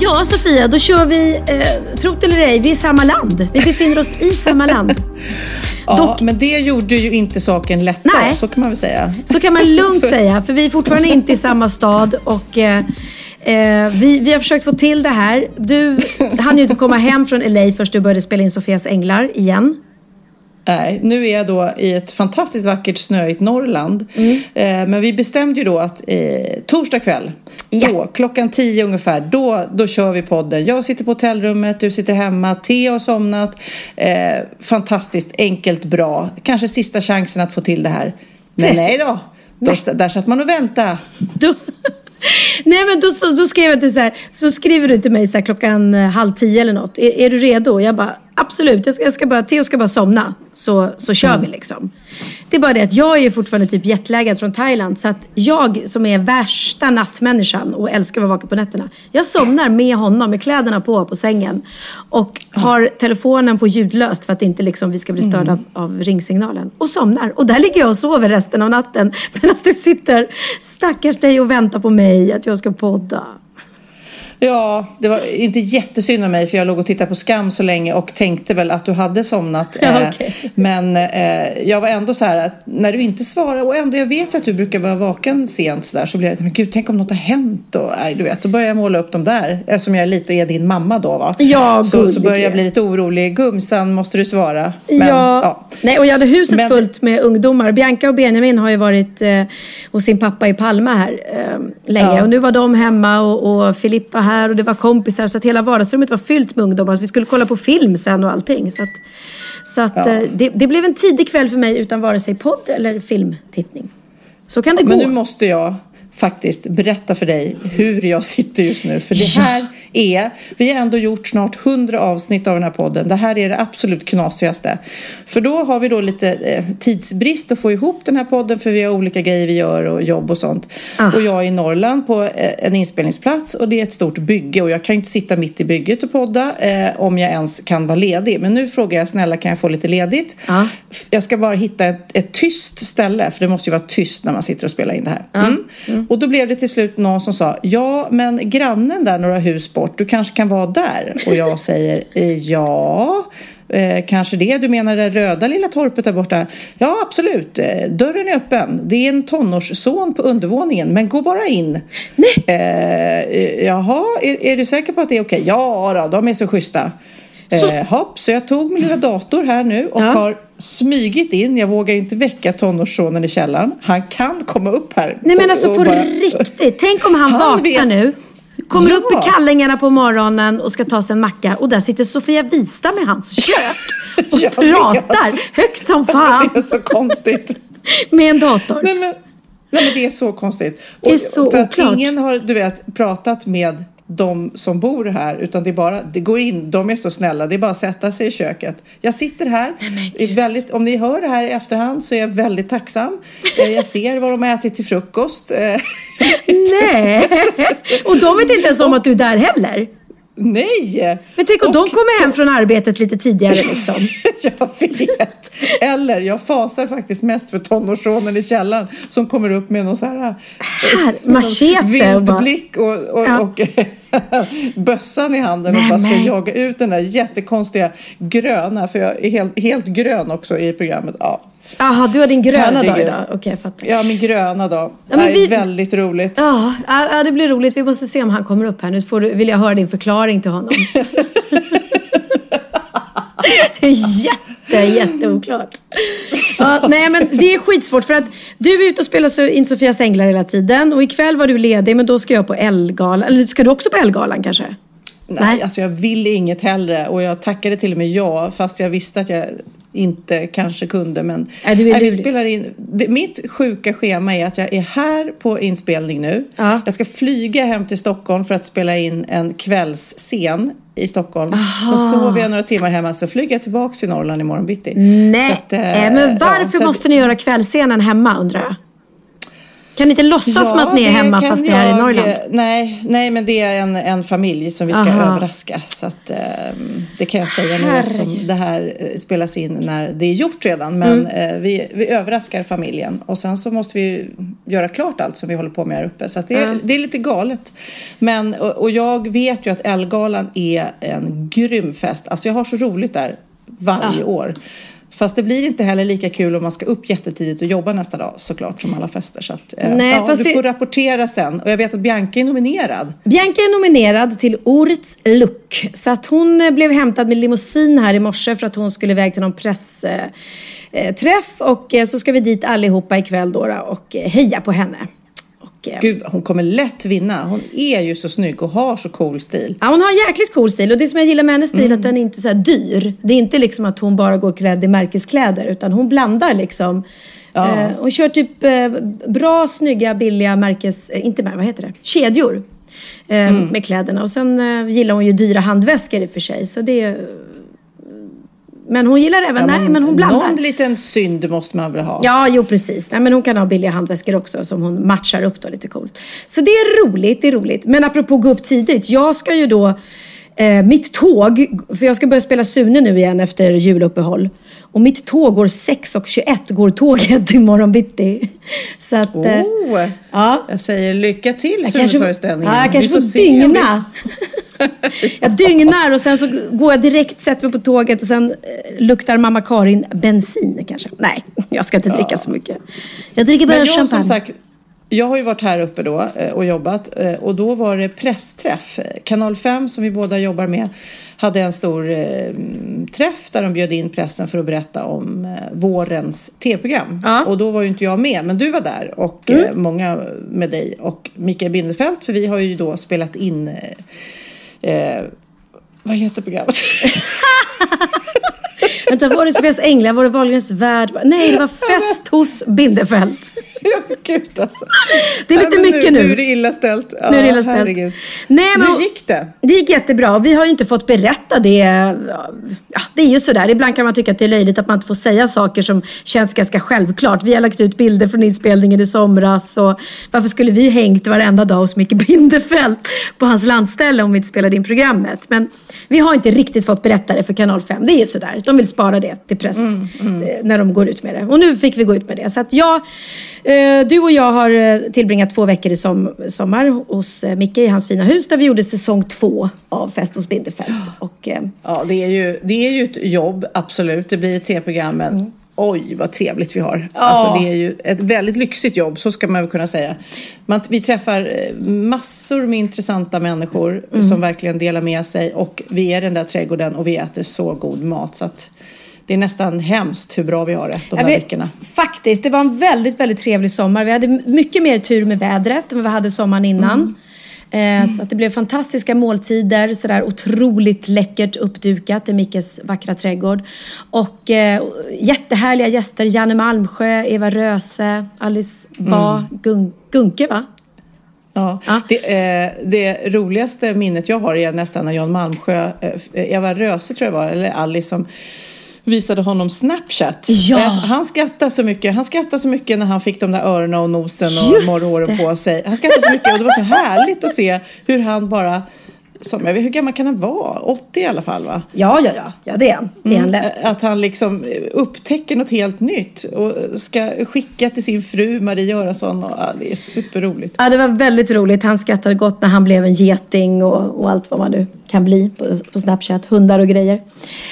Ja, Sofia, då kör vi, eh, tro det eller ej, vi är i samma land. Vi befinner oss i samma land. Ja, Dock- men det gjorde ju inte saken lättare, Nej. så kan man väl säga. Så kan man lugnt säga, för vi är fortfarande inte i samma stad. Och, eh, eh, vi, vi har försökt få till det här. Du hann ju inte komma hem från LA först du började spela in Sofias Änglar igen. Nej, nu är jag då i ett fantastiskt vackert snöigt Norrland. Mm. Eh, men vi bestämde ju då att eh, torsdag kväll, Ja. då, klockan tio ungefär, då, då kör vi podden. Jag sitter på hotellrummet, du sitter hemma, Theo har somnat. Eh, fantastiskt enkelt, bra. Kanske sista chansen att få till det här. Men Precis. nej då, då där satt man och väntade. Då, nej men då, då skrev jag till så här, så skriver du till mig så här, klockan eh, halv tio eller något. Är, är du redo? Jag bara, absolut. Jag ska, jag ska bara, Theo ska bara somna. Så, så kör vi liksom. Det är bara det att jag är fortfarande typ jetlaggad från Thailand. Så att jag som är värsta nattmänniskan och älskar att vara vaken på nätterna. Jag somnar med honom med kläderna på på sängen. Och har telefonen på ljudlöst för att inte liksom vi ska bli störda av, av ringsignalen. Och somnar. Och där ligger jag och sover resten av natten. Medan du sitter, stackars dig, och väntar på mig att jag ska podda. Ja, det var inte jättesynd om mig för jag låg och tittade på Skam så länge och tänkte väl att du hade somnat. Ja, Eh, okej. Men eh, jag var ändå så här att när du inte svarar och ändå jag vet att du brukar vara vaken sent så där så blev jag men gud tänk om något har hänt och nej, du vet så började jag måla upp dem där eftersom jag är lite är din mamma då va. Ja, så, så började jag bli lite orolig. Gumsan måste du svara. Men, ja. ja. Nej, och jag hade huset Men- fullt med ungdomar. Bianca och Benjamin har ju varit eh, hos sin pappa i Palma här eh, länge. Ja. Och nu var de hemma och, och Filippa här och det var kompisar. Så att hela vardagsrummet var fyllt med ungdomar. Så vi skulle kolla på film sen och allting. Så att, så att, Ja. eh, det, det blev en tidig kväll för mig utan vare sig podd eller filmtittning. Så kan det Men gå. nu måste jag faktiskt berätta för dig hur jag sitter just nu. För det här är, vi har ändå gjort snart hundra avsnitt av den här podden. Det här är det absolut knasigaste. För då har vi då lite eh, tidsbrist att få ihop den här podden för vi har olika grejer vi gör och jobb och sånt. Ah. Och jag är i Norrland på eh, en inspelningsplats och det är ett stort bygge och jag kan inte sitta mitt i bygget och podda eh, om jag ens kan vara ledig. Men nu frågar jag snälla kan jag få lite ledigt? Ja. Jag ska bara hitta ett, ett tyst ställe för det måste ju vara tyst när man sitter och spelar in det här. Mm. Och då blev det till slut någon som sa ja men grannen där några hus bort, du kanske kan vara där? Och jag säger ja. Eh, kanske det. Du menar det röda lilla torpet där borta? Ja, absolut. Eh, dörren är öppen. Det är en tonårsson på undervåningen, men gå bara in. Nej. Eh, eh, jaha, är, är du säker på att det är okej? Ja, då, de är så schyssta. Så- Eh, hopp, så jag tog min lilla dator här nu och Ja. har smygit in. Jag vågar inte väcka tonårssonen i källaren. Han kan komma upp här. Nej men och- alltså på bara- riktigt. Tänk om han, Han vaknar vet- nu. Kommer Ja. upp i kallingarna på morgonen och ska ta sig en macka. Och där sitter Sofia Wistam i hans kök. Och Jag pratar vet. högt som fan. Det är så konstigt. Med en dator. Nej men, nej men det är så konstigt. Det är Och- så för att oklart. ingen har, du vet, pratat med de som bor här utan det är bara, det går in, de är så snälla, det är bara att sätta sig i köket. Jag sitter här, är väldigt, om ni hör det här i efterhand så är jag väldigt tacksam. Eh, Jag ser vad de har ätit till frukost. Eh, Nej! Och de vet inte ens om att du är där heller. Nej! Men tänk om de Och- kommer hem från arbetet lite tidigare liksom. Jag vet. Eller jag fasar faktiskt mest för tonårssonen i källaren som kommer upp med någon så här... Här, machete och Vild bara- blick och, och, Ja. och bössan i handen och Nej, bara ska nej. jaga ut den där jättekonstiga gröna, för jag är helt, helt grön också i programmet. Ja, Jaha, du har din gröna dag Herregud. idag. Okej, jag fattar. ja min gröna då. men det är vi- väldigt roligt. Ja, ja, det blir roligt. Vi måste se om han kommer upp här. Nu får du, vill jag höra din förklaring till honom. det är jätte, jätteoklart. Ja, nej, men det är skitsvårt för att du är ute och spelar in Sofias Änglar hela tiden och ikväll var du ledig men då ska jag på Ellegalan. Eller ska du också på Ellegalan kanske? Nej, alltså jag vill inget hellre och jag tackade till och med ja fast jag visste att jag inte kanske kunde men Nej, du vi lurig. spelar in, det, mitt sjuka schema är att jag är här på inspelning nu. Ja. Jag ska flyga hem till Stockholm för att spela in en kvällsscen i Stockholm. Så sover jag några timmar hemma, sen flyger jag tillbaka till Norrland imorgon bitti. Nej, att, eh, men varför ja, så att- måste ni göra kvällsscenen hemma undrar jag? Kan ni inte låtsas Ja, som att ni är hemma fast ni är i Norrland? Nej, nej, men det är en, en familj som vi ska Aha. överraska. Så att, ehm, det kan jag säga nu eftersom det här eh, spelas in när det är gjort redan. Men eh, vi, vi överraskar familjen och sen så måste vi göra klart allt som vi håller på med här uppe. Så det, är, det är lite galet. Men, och, och jag vet ju att Ellegalan är en grym fest. Alltså jag har så roligt där varje år. Fast det blir inte heller lika kul om man ska upp jättetidigt och jobba nästa dag såklart som alla fester. Så att, eh, Nej, ja, du det- får rapportera sen. Och jag vet att Bianca är nominerad. Bianca är nominerad till Årets look. Så att hon eh, blev hämtad med limousin här i morse för att hon skulle iväg till någon pressträff. Eh, träff. och eh, så ska vi dit allihopa ikväll då, och heja på henne. Gud, hon kommer lätt vinna. Hon är ju så snygg och har så cool stil. Ja, hon har jäkligt cool stil och det som jag gillar med hennes stil är att den är inte så här dyr. Det är inte liksom att hon bara går klädd i märkeskläder utan hon blandar liksom. Ja. Eh, hon kör typ eh, bra, snygga, billiga märkes... Eh, inte märkes, vad heter det? Kedjor. Eh, Med kläderna. Och sen eh, gillar hon ju dyra handväskor i och för sig. Så det, är- men hon gillar även... nej, men hon blandar. Någon liten synd måste man väl ha. Ja, jo precis. Nej, men hon kan ha billiga handväskor också som hon matchar upp då lite coolt. Så det är roligt, det är roligt. Men apropå gå upp tidigt. Jag ska ju då, eh, mitt tåg, för jag ska börja spela Sune nu igen efter juluppehåll. Och mitt tåg går 6.21 går tåget imorgon bitti. Så att... eh, Oh, ja. Jag säger lycka till Sune-föreställningen. ja, jag kanske får, se dygna. jag dygnar och sen så går jag direkt, sätter mig på tåget och sen eh, luktar mamma Karin bensin kanske. Nej, jag ska inte dricka så mycket. Jag dricker bara jag champagne. som sagt, jag har ju varit här uppe då eh, och jobbat eh, och då var det pressträff. Kanal 5 som vi båda jobbar med hade en stor eh, träff där de bjöd in pressen för att berätta om eh, vårens tv-program. Ja. Mm. Och då var ju inte jag med, men du var där och eh, många med dig och Mikael Bindefeld för vi har ju då spelat in eh, vad heter programmet? Vänta, var det Sofias Änglar? Var det Wahlgrens värld? Nej, det var Fest hos Bindefeld. Gud alltså. Det är lite Nej, mycket nu. Nu är det illa ställt. Ja, Nu är det illa ställt. herregud. Nej, men- Hur gick det? Det gick jättebra. Vi har ju inte fått berätta det. Ja, det är ju sådär. Ibland kan man tycka att det är löjligt att man inte får säga saker som känns ganska självklart. Vi har lagt ut bilder från inspelningen i somras. Och varför skulle vi hängt varenda dag hos Micke Bindefeld på hans landställe om vi inte spelade in programmet? Men vi har inte riktigt fått berätta det för Kanal 5. Det är ju sådär. De vill spara det till press Mm, eh, när de går ut med det. Och nu fick vi gå ut med det. Så att jag, eh, du och jag har eh, tillbringat två veckor i som, sommar hos Micke i hans fina hus där vi gjorde säsong två av Fest hos Bindefeld. Och, Ja, det är, ju, det är ju ett jobb, absolut. Det blir ett tv-program, men oj vad trevligt vi har. Alltså, det är ju ett väldigt lyxigt jobb, så ska man väl kunna säga. Man, vi träffar massor med intressanta människor som verkligen delar med sig och vi är den där trädgården och vi äter så god mat. Så att det är nästan hemskt hur bra vi har det de här jag vet- veckorna. Faktiskt, det var en väldigt, väldigt trevlig sommar. Vi hade mycket mer tur med vädret än vad vi hade sommaren innan. Eh, Så att det blev fantastiska måltider, sådär otroligt läckert uppdukat i Mickes vackra trädgård. Och eh, jättehärliga gäster, Janne Malmsjö, Eva Röse, Alice Ba, Gun- Gunke va? Ja. Ja. Det, eh, det roligaste minnet jag har är nästan när Jan Malmsjö, eh, Eva Röse tror jag var, eller Alice som visade honom Snapchat. Ja. Han skrattade så mycket. Han skrattade så mycket när han fick de där öronen och nosen och morrhåren på sig. Han skrattade så mycket och det var så härligt att se hur han bara som, jag vet, hur gammal kan han vara? 80 i alla fall va? Ja, ja, ja, ja det är han. Det är han lätt. Att han liksom upptäcker något helt nytt och ska skicka till sin fru Marie Göransson. Och, ja, det är superroligt. Ja, det var väldigt roligt. Han skrattade gott när han blev en geting och, och allt vad man nu kan bli på, på Snapchat. Hundar och grejer.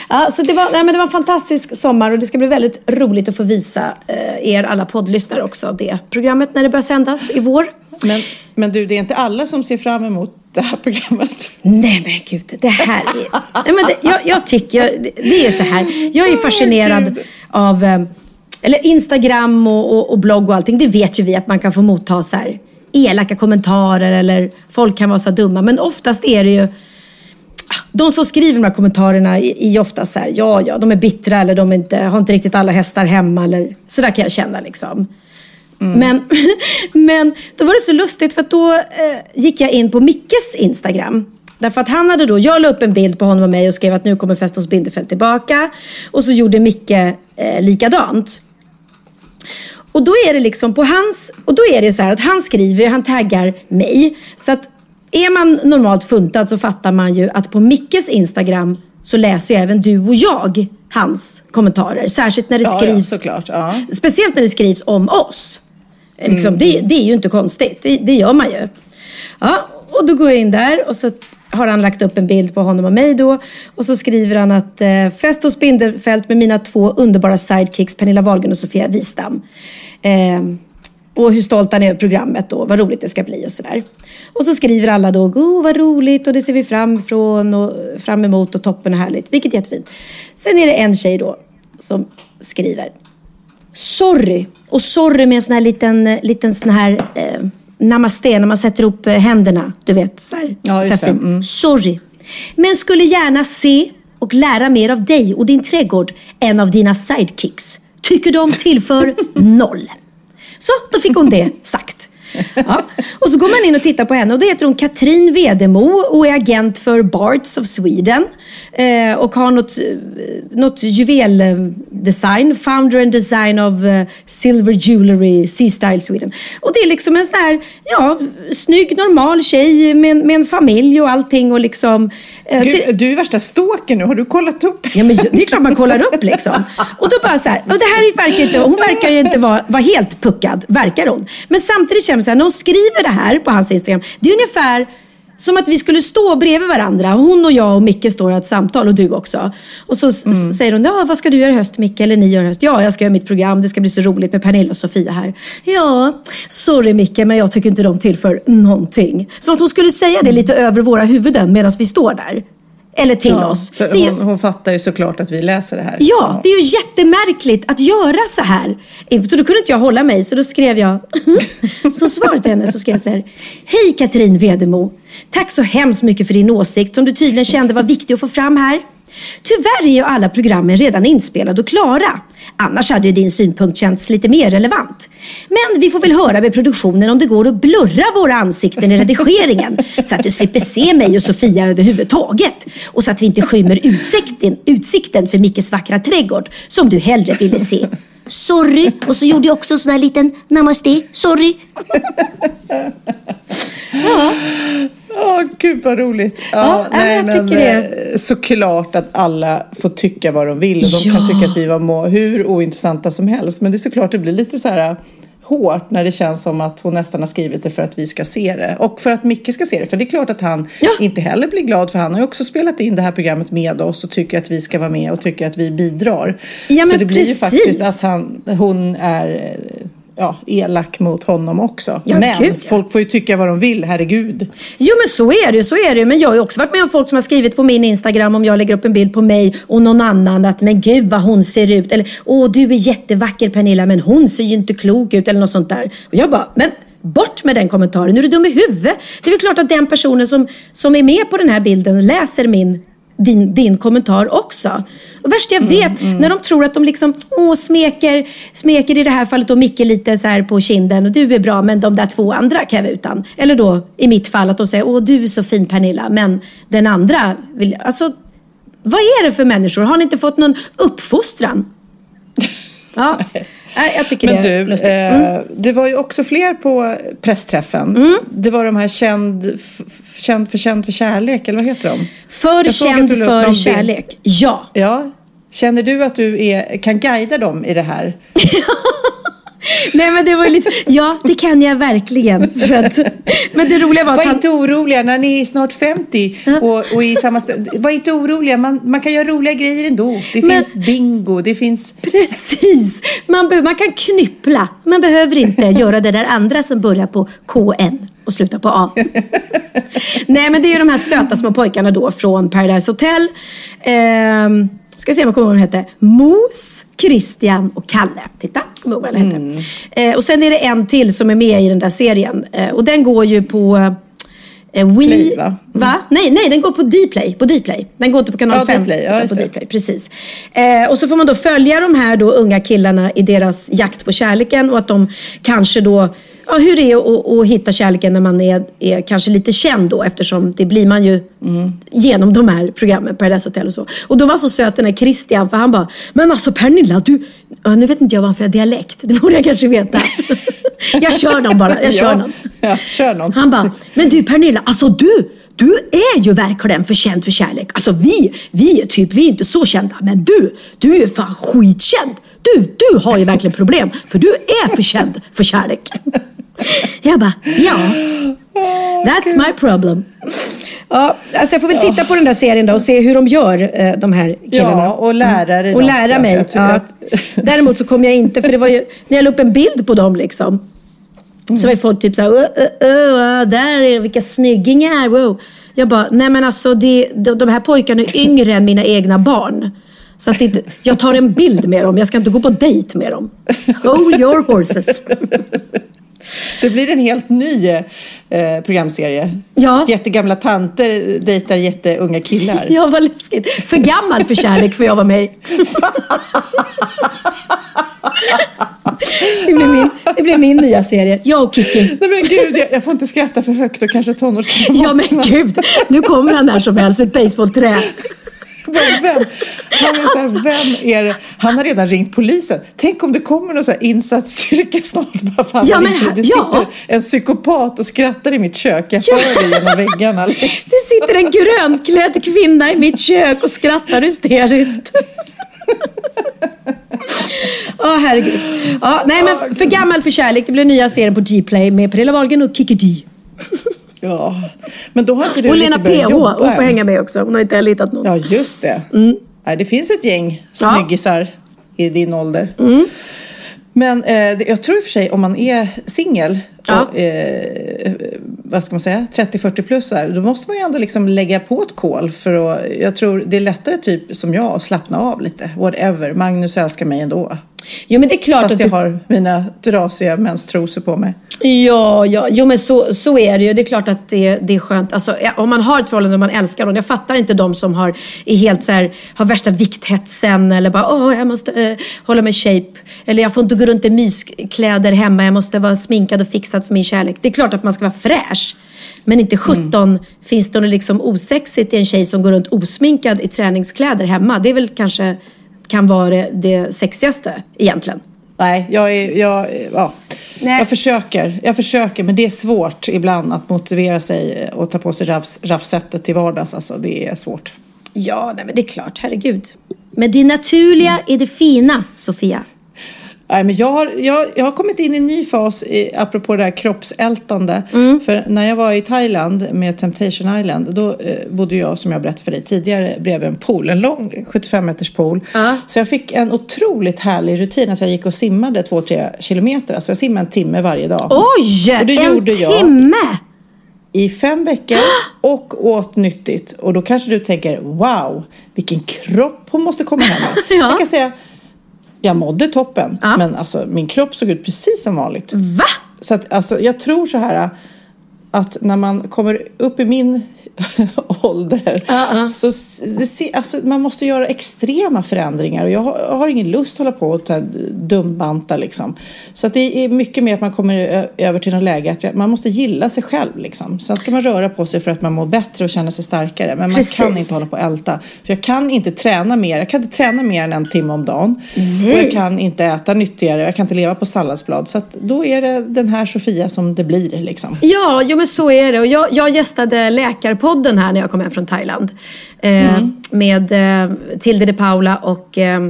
Ja, så det var, nej, men det var en fantastisk sommar och det ska bli väldigt roligt att få visa eh, er alla poddlyssnare också det programmet när det börjar sändas i vår. Men, men du, det är inte alla som ser fram emot det här programmet. Nej men gud, det här är... Nej, men det, jag, jag tycker, jag, det är ju så här. Jag är fascinerad Gud. av eh, eller Instagram och, och, och blogg och allting. Det vet ju vi att man kan få motta så här elaka kommentarer eller folk kan vara så dumma. Men oftast är det ju de som skriver de här kommentarerna är ofta så här, ja, ja, de är bittra eller de inte, har inte riktigt alla hästar hemma eller så där kan jag känna liksom. Men, men då var det så lustigt för att då eh, gick jag in på Mickes Instagram. Därför att han hade då, jag la upp en bild på honom och mig och skrev att nu kommer Fest hos Bindefeld tillbaka. Och så gjorde Micke eh, likadant. Och då är det liksom på hans, och då är det så här att han skriver, han taggar mig. Så att är man normalt funtad så fattar man ju att på Mickes Instagram så läser ju även du och jag hans kommentarer. Särskilt när det Ja, ja, skrivs såklart. Ja. Speciellt när det skrivs om oss. Liksom, det, det är ju inte konstigt. Det, det gör man ju. Ja, och då går jag in där och så har han lagt upp en bild på honom och mig då. Och så skriver han att eh, fest hos Binderfält med mina två underbara sidekicks Pernilla Wahlgren och Sofia Wistam. Eh, och hur stolt han är över programmet då, vad roligt det ska bli och sådär. Och så skriver alla då, oh, vad roligt och det ser vi fram, ifrån och, fram emot och toppen och härligt. Vilket är jättefint. Sen är det en tjej då som skriver, sorry. Och sorry med en sån här liten, liten sån här eh, namaste, när man sätter ihop eh, händerna. Du vet, så här, Ja, just. Mm. Sorry. Men skulle gärna se och lära mer av dig och din trädgård än av dina sidekicks. Tycker de tillför noll. Så, då fick hon det sagt. Ja. Och så går man in och tittar på henne och då heter hon Katrin Vedemo och är agent för Barts of Sweden. Eh, och har något, eh, något juveldesign, founder and design of eh, Silver Jewelry, Sea Style Sweden. Och det är liksom en sån här, ja, snygg normal tjej med, med en familj och allting och liksom... eh, Gud, du är värsta stalker nu. Har du kollat upp? Ja, men det är klart man kollar upp liksom. Och då bara så här, och det här verkar inte, hon verkar ju inte vara, vara helt puckad, verkar hon. Men samtidigt jag så här, när hon skriver det här på hans Instagram, det är ungefär som att vi skulle stå bredvid varandra. Hon och jag och Micke står och har ett samtal och du också. Och så s- säger hon, ja vad ska du göra i höst Micke? Eller ni gör i höst? Ja, jag ska göra mitt program. Det ska bli så roligt med Pernilla och Sofia här. Ja, sorry Micke, men jag tycker inte de tillför någonting. Som att hon skulle säga det lite över våra huvuden medan vi står där. Eller till oss. För Det är ju- hon, hon fattar ju såklart att vi läser det här. Ja, det är ju jättemärkligt att göra så här. Så då kunde inte jag hålla mig, så då skrev jag, som svar till henne så skrev jag så här. Hej Katrin Vedemo. Tack så hemskt mycket för din åsikt som du tydligen kände var viktig att få fram här. Tyvärr är ju alla programmen redan inspelade och klara. Annars hade ju din synpunkt känts lite mer relevant. Men vi får väl höra med produktionen om det går att blurra våra ansikten i redigeringen så att du slipper se mig och Sofia överhuvudtaget. Och så att vi inte skymmer utsikten, utsikten för Mickes vackra trädgård som du hellre ville se. Sorry. Och så gjorde jag också en sån här liten namaste. Sorry. Åh, gud vad roligt. Ja, Ja, nej, jag tycker det. eh, Såklart att alla får tycka vad de vill och de kan Ja. tycka att vi var må- hur ointressanta som helst. Men det är såklart det blir lite så här eh, hårt när det känns som att hon nästan har skrivit det för att vi ska se det. Och för att Micke ska se det. För det är klart att han Ja. inte heller blir glad för han har ju också spelat in det här programmet med oss och tycker att vi ska vara med och tycker att vi bidrar. Ja, så men det blir ju precis. faktiskt att han, hon är eh, ja, elak mot honom också. Ja, men gud, ja. folk får ju tycka vad de vill, herregud. Jo men så är det ju, så är det. Men jag har ju också varit med om folk som har skrivit på min Instagram om jag lägger upp en bild på mig och någon annan att men gud vad hon ser ut. Eller åh du är jättevacker Pernilla men hon ser ju inte klok ut eller något sånt där. Och jag bara, men bort med den kommentaren. Nu är du dum i huvudet. Det är väl klart att den personen som, som är med på den här bilden läser min din, din kommentar också. Och värst jag vet, när de tror att de liksom åh, smeker, smeker i det här fallet då Micke lite så här på kinden och du är bra men de där två andra kan jag vara utan. Eller då i mitt fall att de säger åh du är så fin Pernilla men den andra vill Alltså vad är det för människor? Har ni inte fått någon uppfostran? Ja. Nej, jag tycker Men det är du, lustigt. Mm. eh, det var ju också fler på pressträffen. Det var de här känd, känd för känd för kärlek, eller vad heter de? För känd för bild. kärlek. Ja. Ja. Känner du att du är, kan guida dem i det här? Nej men det var lite, ja det kan jag verkligen. För att, men det roliga var att Var han, inte oroliga när ni är snart 50 och, och i samma stä- Var inte oroliga, man, man kan göra roliga grejer ändå. Det Men- finns bingo, det finns... Precis! Man, be- man kan knyppla. Man behöver inte göra det där andra som börjar på KN och slutar på A. Nej, men det är de här söta små pojkarna då från Paradise Hotel. Ehm, ska se om jag kommer ihåg vad de hette. Mos, Christian och Kalle. Titta, de hette. Mm. Eh, och sen är det en till som är med i den där serien. Eh, och den går ju på eh, We... Play, va? va? Nej, nej, den går på Dplay. På Dplay. Den går inte på kanal Ja, 5. Dplay, ja, på. Dplay. Precis. Eh, och så får man då följa de här då unga killarna i deras jakt på kärleken och att de kanske då Ja, hur det är att, att hitta kärleken när man är, är kanske lite känd då eftersom det blir man ju genom de här programmen, Paradise Hotel och så. Och då var så söt den här Christian för han bara, men alltså Pernilla, du, Ja, nu vet inte jag varför jag har dialekt, det borde jag kanske veta. jag kör någon bara, jag kör ja, någon. Ja, kör någon. Han bara, men du Pernilla, alltså du, du är ju verkligen för känd för kärlek. Alltså vi, vi är typ, vi är inte så kända, men du, du är fan skitkänd. Du, du har ju verkligen problem, för du är för känd för kärlek. Jag bara, ja, that's my problem. Ja, alltså jag får väl titta på den där serien då och se hur de gör, eh, de här killarna. Ja, och lära dig Och något, lära alltså. mig. Tror Ja. att- Däremot så kom jag inte, för det var ju, när jag la upp en bild på dem liksom. Så var folk typ såhär, uh, uh, uh, där är vilka snyggingar, wow. Jag bara, nej men alltså det, de, de här pojkarna är yngre än mina egna barn. Så att det, inte- jag tar en bild med dem, jag ska inte gå på dejt med dem. Hold your horses. Det blir en helt ny eh, programserie. Ja. Jättegamla tanter dejtar jätteunga killar. Ja, vad läskigt. För gammal för kärlek får jag vara med. Det blir min, det blir min nya serie. Jag och Kikki. Nej men gud, jag, jag får inte skratta för högt och kanske tonårskillar Ja men gud, nu kommer han där som helst med ett basebollträ. Vem, vem, här, vem är det? Han har redan ringt polisen. Tänk om det kommer någon så här insatsstyrka snart. Bara för han Ja, men det ja. sitter en psykopat och skrattar i mitt kök. Jag Ja. hör det genom väggarna. Det sitter en grönklädd kvinna i mitt kök och skrattar hysteriskt. Åh herregud. Ja, nej men för gammal för kärlek. Det blir nya serien på G-play med Pernilla Wahlgren och Kikki D. Ja, men då har inte du Och Lena PH, jobba hon får än. hänga med också. Hon har inte heller hittat någon. Ja, just det. Nej, det finns ett gäng Ja. snyggisar i din ålder. Men eh, jag tror i och för sig om man är singel, Ja. och, eh, vad ska man säga, 30-40 plus så här, då måste man ju ändå liksom lägga på ett kol för att, jag tror det är lättare typ som jag att slappna av lite. Whatever, Magnus älskar mig ändå. Jo men det är klart Fast att jag du... har mina trasiga menstrosor på mig. Ja, ja, jo men så, så är det ju. Det är klart att det, det är skönt. Alltså, om man har ett förhållande och man älskar någon. Jag fattar inte de som har, är helt så här, har värsta vikthetsen eller bara åh, jag måste eh, hålla mig shape. Eller jag får inte gå runt i myskläder hemma. Jag måste vara sminkad och fixad för min kärlek. Det är klart att man ska vara fräsch. Men inte 17 finns det något liksom osexigt i en tjej som går runt osminkad i träningskläder hemma. Det är väl kanske kan vara det, det sexigaste egentligen. Nej, jag, är, jag, ja. Nej. jag försöker. Jag försöker, men det är svårt ibland att motivera sig och ta på sig raffs, raffsättet till vardags. Alltså, det är svårt. Ja, nej, men det är klart. Herregud. Men det naturliga är det fina, Sofia. Nej, men jag, har, jag, jag har kommit in i en ny fas, i, apropå det här kroppsältande. Mm. För när jag var i Thailand med Temptation Island, då eh, bodde jag, som jag berättade för dig tidigare, bredvid en pool. En lång 75 meters pool. Ja. Så jag fick en otroligt härlig rutin att jag gick och simmade två, tre kilometer. Alltså jag simmade en timme varje dag. Oj! Och det en gjorde jag. timme! i fem veckor och åt nyttigt. Och då kanske du tänker, wow, vilken kropp hon måste komma hem med. Ja. Jag kan säga, jag mådde toppen, Ja. men alltså, min kropp såg ut precis som vanligt. Va? Så att, alltså, jag tror så här att när man kommer upp i min ålder ja. så s- det ser, alltså, man måste göra extrema förändringar och jag har, jag har ingen lust att hålla på och ta dumbanta liksom. Så att det är mycket mer att man kommer över till något läge att man måste gilla sig själv liksom. Sen ska man röra på sig för att man mår bättre och känner sig starkare. Men Precis. man kan inte hålla på och älta. För jag kan inte träna mer. Jag kan inte träna mer än en timme om dagen. Och jag kan inte äta nyttigare. Jag kan inte leva på salladsblad. Så att då är det den här Sofia som det blir liksom. Ja, jo, men så är det. Och jag, jag gästade Läkarpodden här när jag kom hem från Thailand. Eh, Med eh, Tilde de Paula och eh,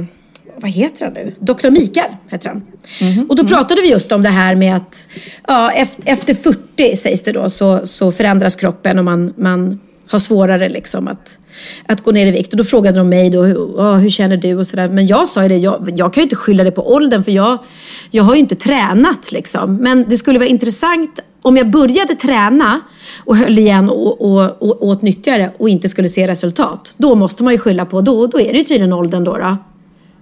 vad heter han nu? Dr. Mikael heter han. Och då pratade vi just om det här med att ja, efter, efter 40 sägs det då så, så förändras kroppen och man, man har svårare liksom att, att gå ner i vikt. Och då frågade de mig då, hur, hur känner du och sådär. Men jag sa ju det, jag, jag kan ju inte skylla det på åldern för jag, jag har ju inte tränat liksom. Men det skulle vara intressant om jag började träna och höll igen och, och, och åt nyttigare och inte skulle se resultat. Då måste man ju skylla på, då, då är det ju tydligen åldern då. då.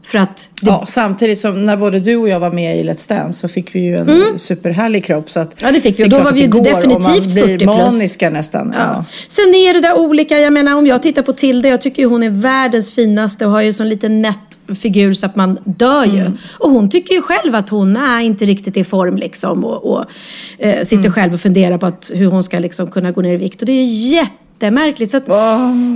För att det, Ja, samtidigt som när både du och jag var med i Let's Dance så fick vi ju en superhärlig kropp. Så att Ja, det fick vi. Och då var vi går definitivt om man 40 blir plus. maniska nästan. Ja. Sen är det där olika, jag menar om jag tittar på Tilde, jag tycker ju hon är världens finaste och har ju sån liten nätt figur så att man dör ju. Och hon tycker ju själv att hon är inte riktigt i form liksom och, och eh, sitter själv och funderar på att, hur hon ska liksom kunna gå ner i vikt. Och det är ju jättemärkligt. Så att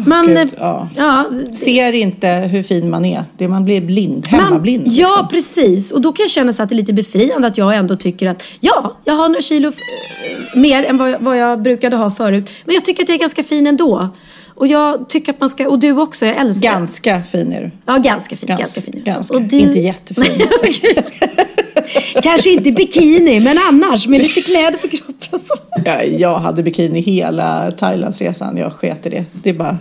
man, Gud, eh, ja. ja, Ser inte hur fin man är. Det man blir blind, hemmablind. Man, ja, liksom. precis. Och då kan jag känna så att det är lite befriande att jag ändå tycker att ja, jag har några kilo eh, mer än vad, vad jag brukade ha förut. Men jag tycker att jag är ganska fin ändå. Och jag tycker att man ska, och du också, jag älskar Ganska fin är du. Ja, ganska fin. Ganska, Ganska, fin. ganska. Och du- Inte jättefin. Kanske inte bikini, men annars med lite kläder på kroppen. Ja, jag hade bikini hela Thailandsresan. Jag sket i det. Det är bara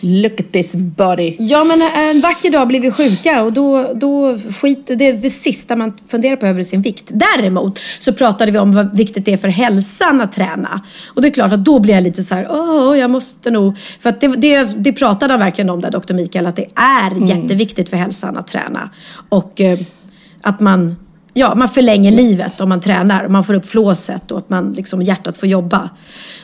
look at this body. Ja, men en vacker dag blir vi sjuka och då, då skiter det är det sista man funderar på över sin vikt. Däremot så pratade vi om vad viktigt det är för hälsan att träna. Och det är klart att då blir jag lite så här, åh, jag måste nog... För att det, det, det pratade han verkligen om där, doktor Mikael, att det är jätteviktigt för hälsan att träna. Och eh, att man, ja, man förlänger livet om man tränar. Och man får upp flåset och att man, liksom, hjärtat får jobba.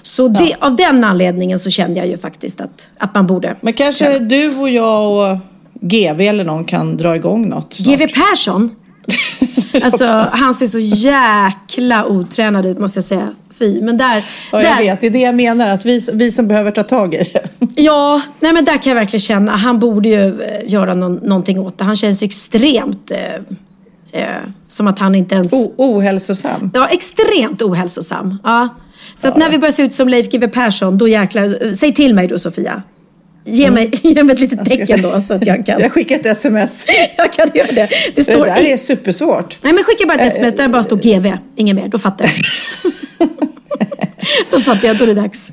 Så det, av den anledningen så kände jag ju faktiskt att, att man borde Men kanske du och jag och GV eller någon kan dra igång något snart. GW Persson, alltså han ser så jäkla otränad ut måste jag säga. Fy, men där... Ja, jag där vet. Det är det jag menar. Att vi, vi som behöver ta tag i det. Ja, nej men där kan jag verkligen känna, han borde ju eh, göra någon, någonting åt det. Han känns extremt eh, eh, som att han inte ens... O, ohälsosam. Ja, extremt ohälsosam. Ja. Så att när vi börjar se ut som Leif GW Persson, då jäklar... Säg till mig då Sofia. Ge mig, ge mig ett litet Mm. Tecken då så att jag kan... Jag skickar ett sms. jag kan göra det. Det Det står där i- är supersvårt. Nej men skicka bara ett sms där det bara står GV, inget mer. Då fattar jag. då fattar jag, då är det dags.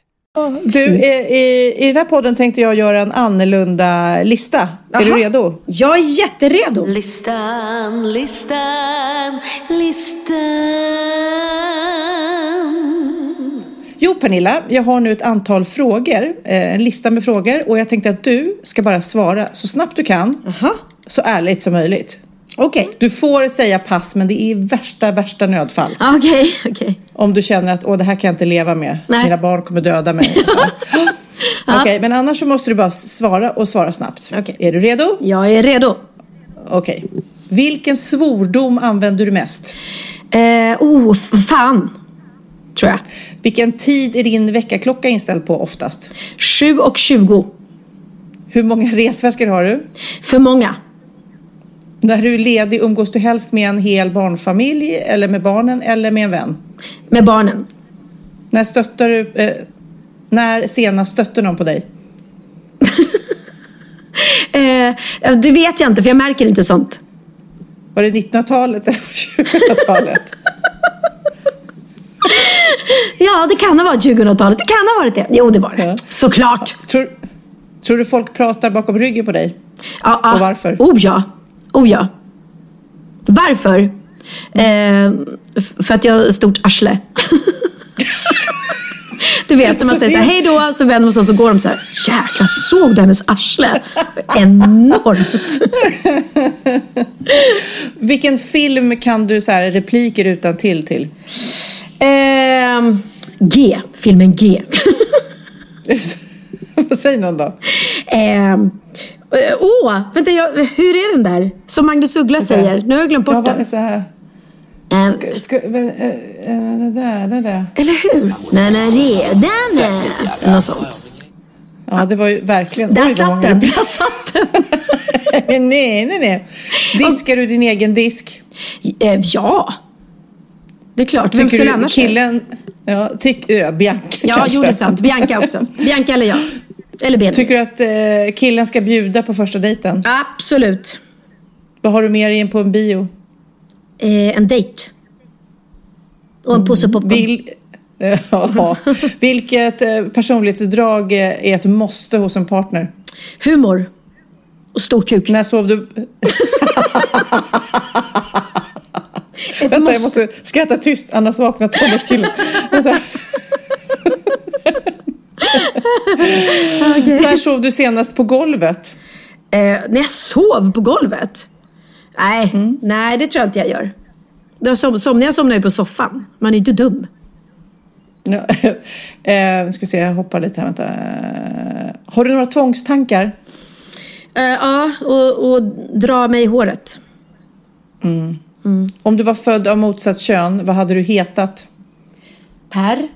Du, i, i den här podden tänkte jag göra en annorlunda lista. Aha. Är du redo? Jag är jätteredo. Listan, listan, listan. Jo, Pernilla, jag har nu ett antal frågor, eh, en lista med frågor och jag tänkte att du ska bara svara så snabbt du kan, Aha. så ärligt som möjligt. Okej. Okay. Du får säga pass, men det är värsta, värsta nödfall. Okej, okay. Okay. Om du känner att Åh, det här kan jag inte leva med. Nej. Mina barn kommer döda mig. Okej, okay, men annars så måste du bara svara och svara snabbt. Okay. Är du redo? Jag är redo. Okej. Vilken svordom använder du mest? Eh, oh, fan. Tror jag. Vilken tid är din väckarklocka inställd på oftast? 7 och 20. Hur många resväskor har du? För många. När du är ledig, umgås du helst med en hel barnfamilj eller med barnen eller med en vän? Med barnen. När stöttar du, eh, när senast stötte någon på dig? eh, det vet jag inte för jag märker inte sånt. Var det 1900-talet eller 2000-talet? ja, det kan ha varit 2000-talet. Det kan ha varit det. Jo, det var det. Ja. Såklart. Tror, tror du folk pratar bakom ryggen på dig? Ja, ja. Och varför? Oh ja. Oh ja. Varför? Eh, för att jag har stort arsle. Du vet när man säger så här, hej då, så vänder man sig och så går de så här, jäklar såg du hennes arsle? Enormt. Vilken film kan du så här, repliker utan till till? Eh, G, filmen G. Säg någon då. Eh, Åh, oh, vänta, jag, hur är den där? Som Magnus Uggla säger. Nu har jag glömt bort den. Så här. Äh, ska, ska, äh, det där, det där. Eller hur? Är redan är. Något sånt. Ja, det var ju verkligen... Där satt den. Där satt den. nej, nej, nej. Diskar du din egen disk? Eh, ja. Det är klart. Vem skulle annars killen... Ja, tyck, ö, Bianca Ja, kanske. jo det är sant. Bianca också. Bianca eller jag. Eller Benny. Tycker du att eh, killen ska bjuda på första dejten? Absolut. Vad har du mer in på en bio? Eh, en dejt. Och en påse popcorn. Vil, ja. Vilket eh, personlighetsdrag eh, är ett måste hos en partner? Humor. Och stor kuk. När sov du... Vänta, jag måste. måste skratta tyst, annars vaknar tonårskillen. Okej. När sov du senast på golvet? Eh, när jag sov på golvet? Nej, Mm. nej det tror jag inte jag gör. Jag som, somnar jag somnar ju på soffan. Man är ju inte dum. Ja, eh, ska se, jag hoppar lite här. Vänta. Har du några tvångstankar? Eh, ja, och, och dra mig i håret. Om du var född av motsatt kön, vad hade du hetat? Per?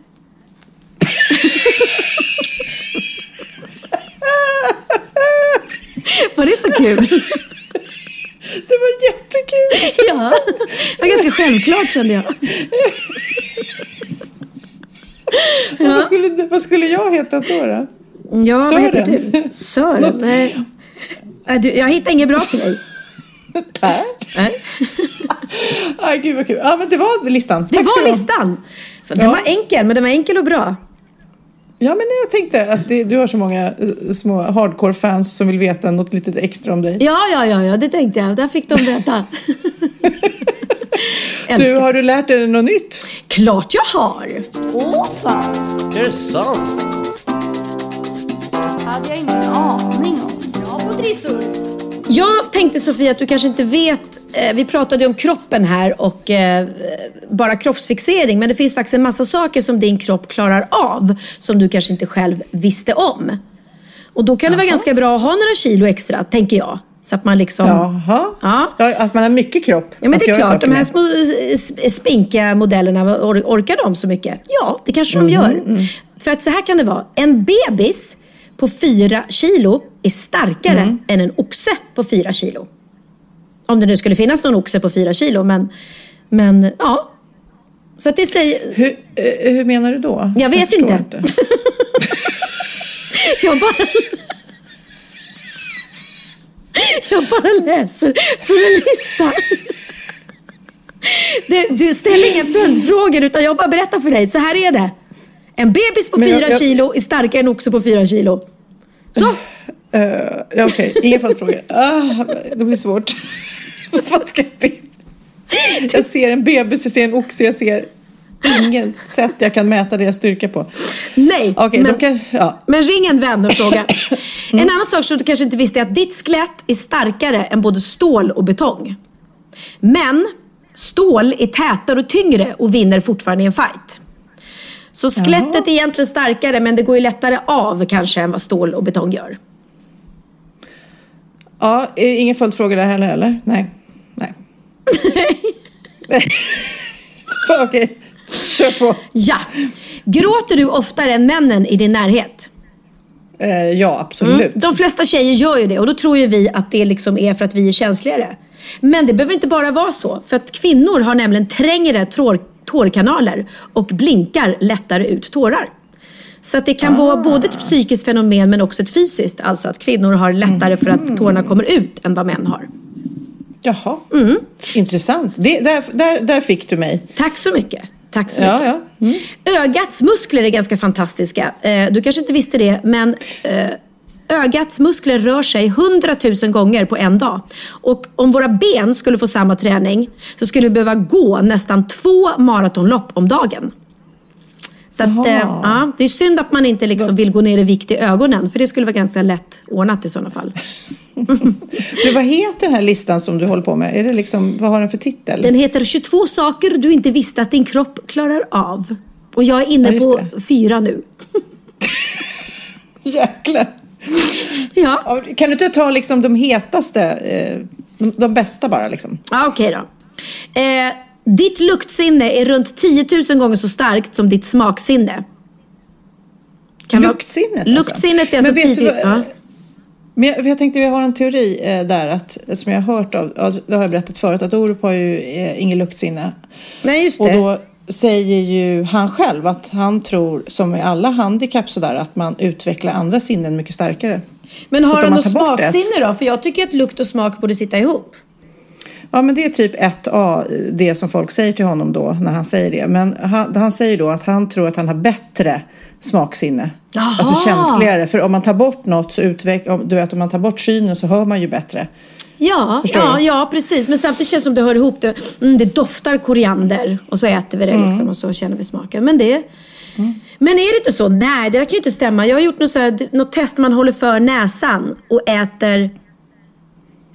Var det så kul? Det var jättekul! ja, det var ganska självklart kände jag. Vad, skulle, vad skulle jag heta då? då? Ja, vad heter Sören. du? Sören? Nej. Nej, du, jag hittar inget bra till dig. Per? Nej. Gud vad kul. Ja, men det var listan. Det Tack var listan. Den Ja. var enkel, men den var enkel och bra. Ja, men jag tänkte att det, du har så många eh, små hardcore-fans som vill veta något lite extra om dig. Ja, ja, ja, ja det tänkte jag. Där fick de veta. Du, har du lärt dig något nytt? Klart jag har. Åh fan! Är det sant? hade jag ingen aning om. Bra på trissor! Jag tänkte Sofia att du kanske inte vet, eh, vi pratade ju om kroppen här och eh, bara kroppsfixering, men det finns faktiskt en massa saker som din kropp klarar av som du kanske inte själv visste om. Och då kan det vara ganska bra att ha några kilo extra, tänker jag. Så att man liksom... Jaha. Ja. Att man har mycket kropp. Ja men det är klart, de här små s- spinkiga modellerna, or- orkar de så mycket? Ja, det kanske de gör. För att så här kan det vara. En bebis på fyra kilo är starkare än en oxe på fyra kilo. Om det nu skulle finnas någon oxe på fyra kilo, men, men ja. Så att det säger... Hur, eh, hur menar du då? Jag vet förstår inte. Jag bara... Jag bara läser från en lista. Du ställer inga följdfrågor utan jag bara berättar för dig. Så här är det. En bebis på fyra jag- kilo är starkare än oxe på fyra kilo. Så. Ja, Okej, inga följdfrågor. Ah, det blir svårt. Vad ska jag? Jag ser en bebis, jag ser en oxe, jag ser inget sätt jag kan mäta deras styrka på. Nej, Okej, men, kan, ja. men ring en vän och fråga. En annan sak som du kanske inte visste är att ditt skelett är starkare än både stål och betong. Men stål är tätare och tyngre och vinner fortfarande i en fight. Så skelettet är egentligen starkare men det går ju lättare av kanske än vad stål och betong gör. ja, är det ingen följdfråga där heller eller? Nej. Nej. Okej, kör på. Ja. Gråter du oftare än männen i din närhet? Eh, ja, absolut. Mm. De flesta tjejer gör ju det och då tror ju vi att det liksom är för att vi är känsligare. Men det behöver inte bara vara så. För att kvinnor har nämligen trängre tår, tårkanaler och blinkar lättare ut tårar. Så att det kan vara både ett psykiskt fenomen men också ett fysiskt. Alltså att kvinnor har lättare för att tårarna kommer ut än vad män har. Jaha, Mm. intressant. Det, där, där, där fick du mig. Tack så mycket. Tack så mycket. Ja, ja. Mm. Ögats muskler är ganska fantastiska. Eh, du kanske inte visste det, men eh, ögats muskler rör sig 100 000 gånger på en dag. Och om våra ben skulle få samma träning så skulle vi behöva gå nästan två maratonlopp om dagen. Så att, eh, ja, det är synd att man inte liksom vill gå ner i vikt i ögonen, för det skulle vara ganska lätt ordnat i sådana fall. Du, vad heter den här listan som du håller på med? Är det liksom, vad har den för titel? Den heter 22 saker du inte visste att din kropp klarar av. Och jag är inne Ja, på fyra nu. Jäklar. Ja. Kan du inte ta liksom de hetaste, eh, de, de bästa bara liksom? Ja, Okej då. Eh, ditt luktsinne är runt 10 000 gånger så starkt som ditt smaksinne. Kan Luktsinnet alltså. Luktsinnet är alltså Men vet 10 du vad- ja. Men jag, jag tänkte vi har en teori eh, där att, som jag har hört av, det har jag berättat förut, att Orup har ju eh, inget luktsinne. Nej, just Och det. då säger ju han själv att han tror, som med alla handikapp sådär, att man utvecklar andra sinnen mycket starkare. Men har han något ett- smaksinne då? För jag tycker att lukt och smak borde sitta ihop. Ja, men det är typ 1A, det som folk säger till honom då när han säger det. Men han, han säger då att han tror att han har bättre smaksinne. Jaha. Alltså känsligare. För om man tar bort något så utvecklar, du vet om man tar bort synen så hör man ju bättre. Ja, Förstår ja, du? ja, precis. Men samtidigt känns det som det hör ihop. Det, mm, det doftar koriander och så äter vi det Mm. liksom och så känner vi smaken. Men det... Men är det inte så? Nej, det där kan ju inte stämma. Jag har gjort något, så här, något test man håller för näsan och äter...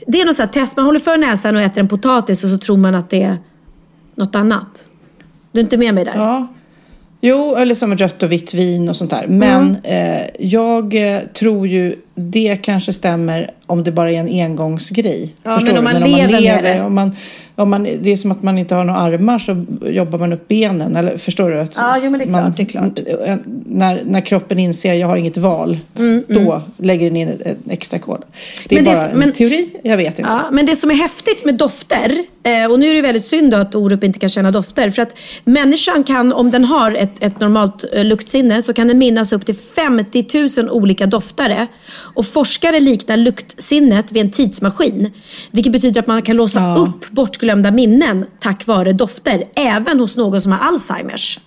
Det är något så test. Man håller för näsan och äter en potatis och så tror man att det är något annat. Du är inte med mig där? Ja. Jo, eller som rött och vitt vin och sånt där. Men eh, jag eh, tror ju det kanske stämmer om det bara är en engångsgrej. Ja, Förstår men om du? man lever med det. Om man, om man, det är som att man inte har några armar så jobbar man upp benen. Eller förstår du? Att Ja, jo, men det är klart, man, det är klart. När, när kroppen inser jag har inget val, då lägger den in ett, ett extra kod. Det är Mm, Men det- bara en men- teori, jag vet inte. Ja, men det som är häftigt med dofter, eh, och nu är det väldigt synd att Orup inte kan känna dofter, för att människan kan, om den har ett, ett normalt eh, luktsinne, så kan den minnas upp till 50 000 olika doftare. Och forskare liknar luktsinnet vid en tidsmaskin, vilket betyder att man kan låsa Ja. upp bortglömda minnen tack vare dofter, även hos någon som har Alzheimers.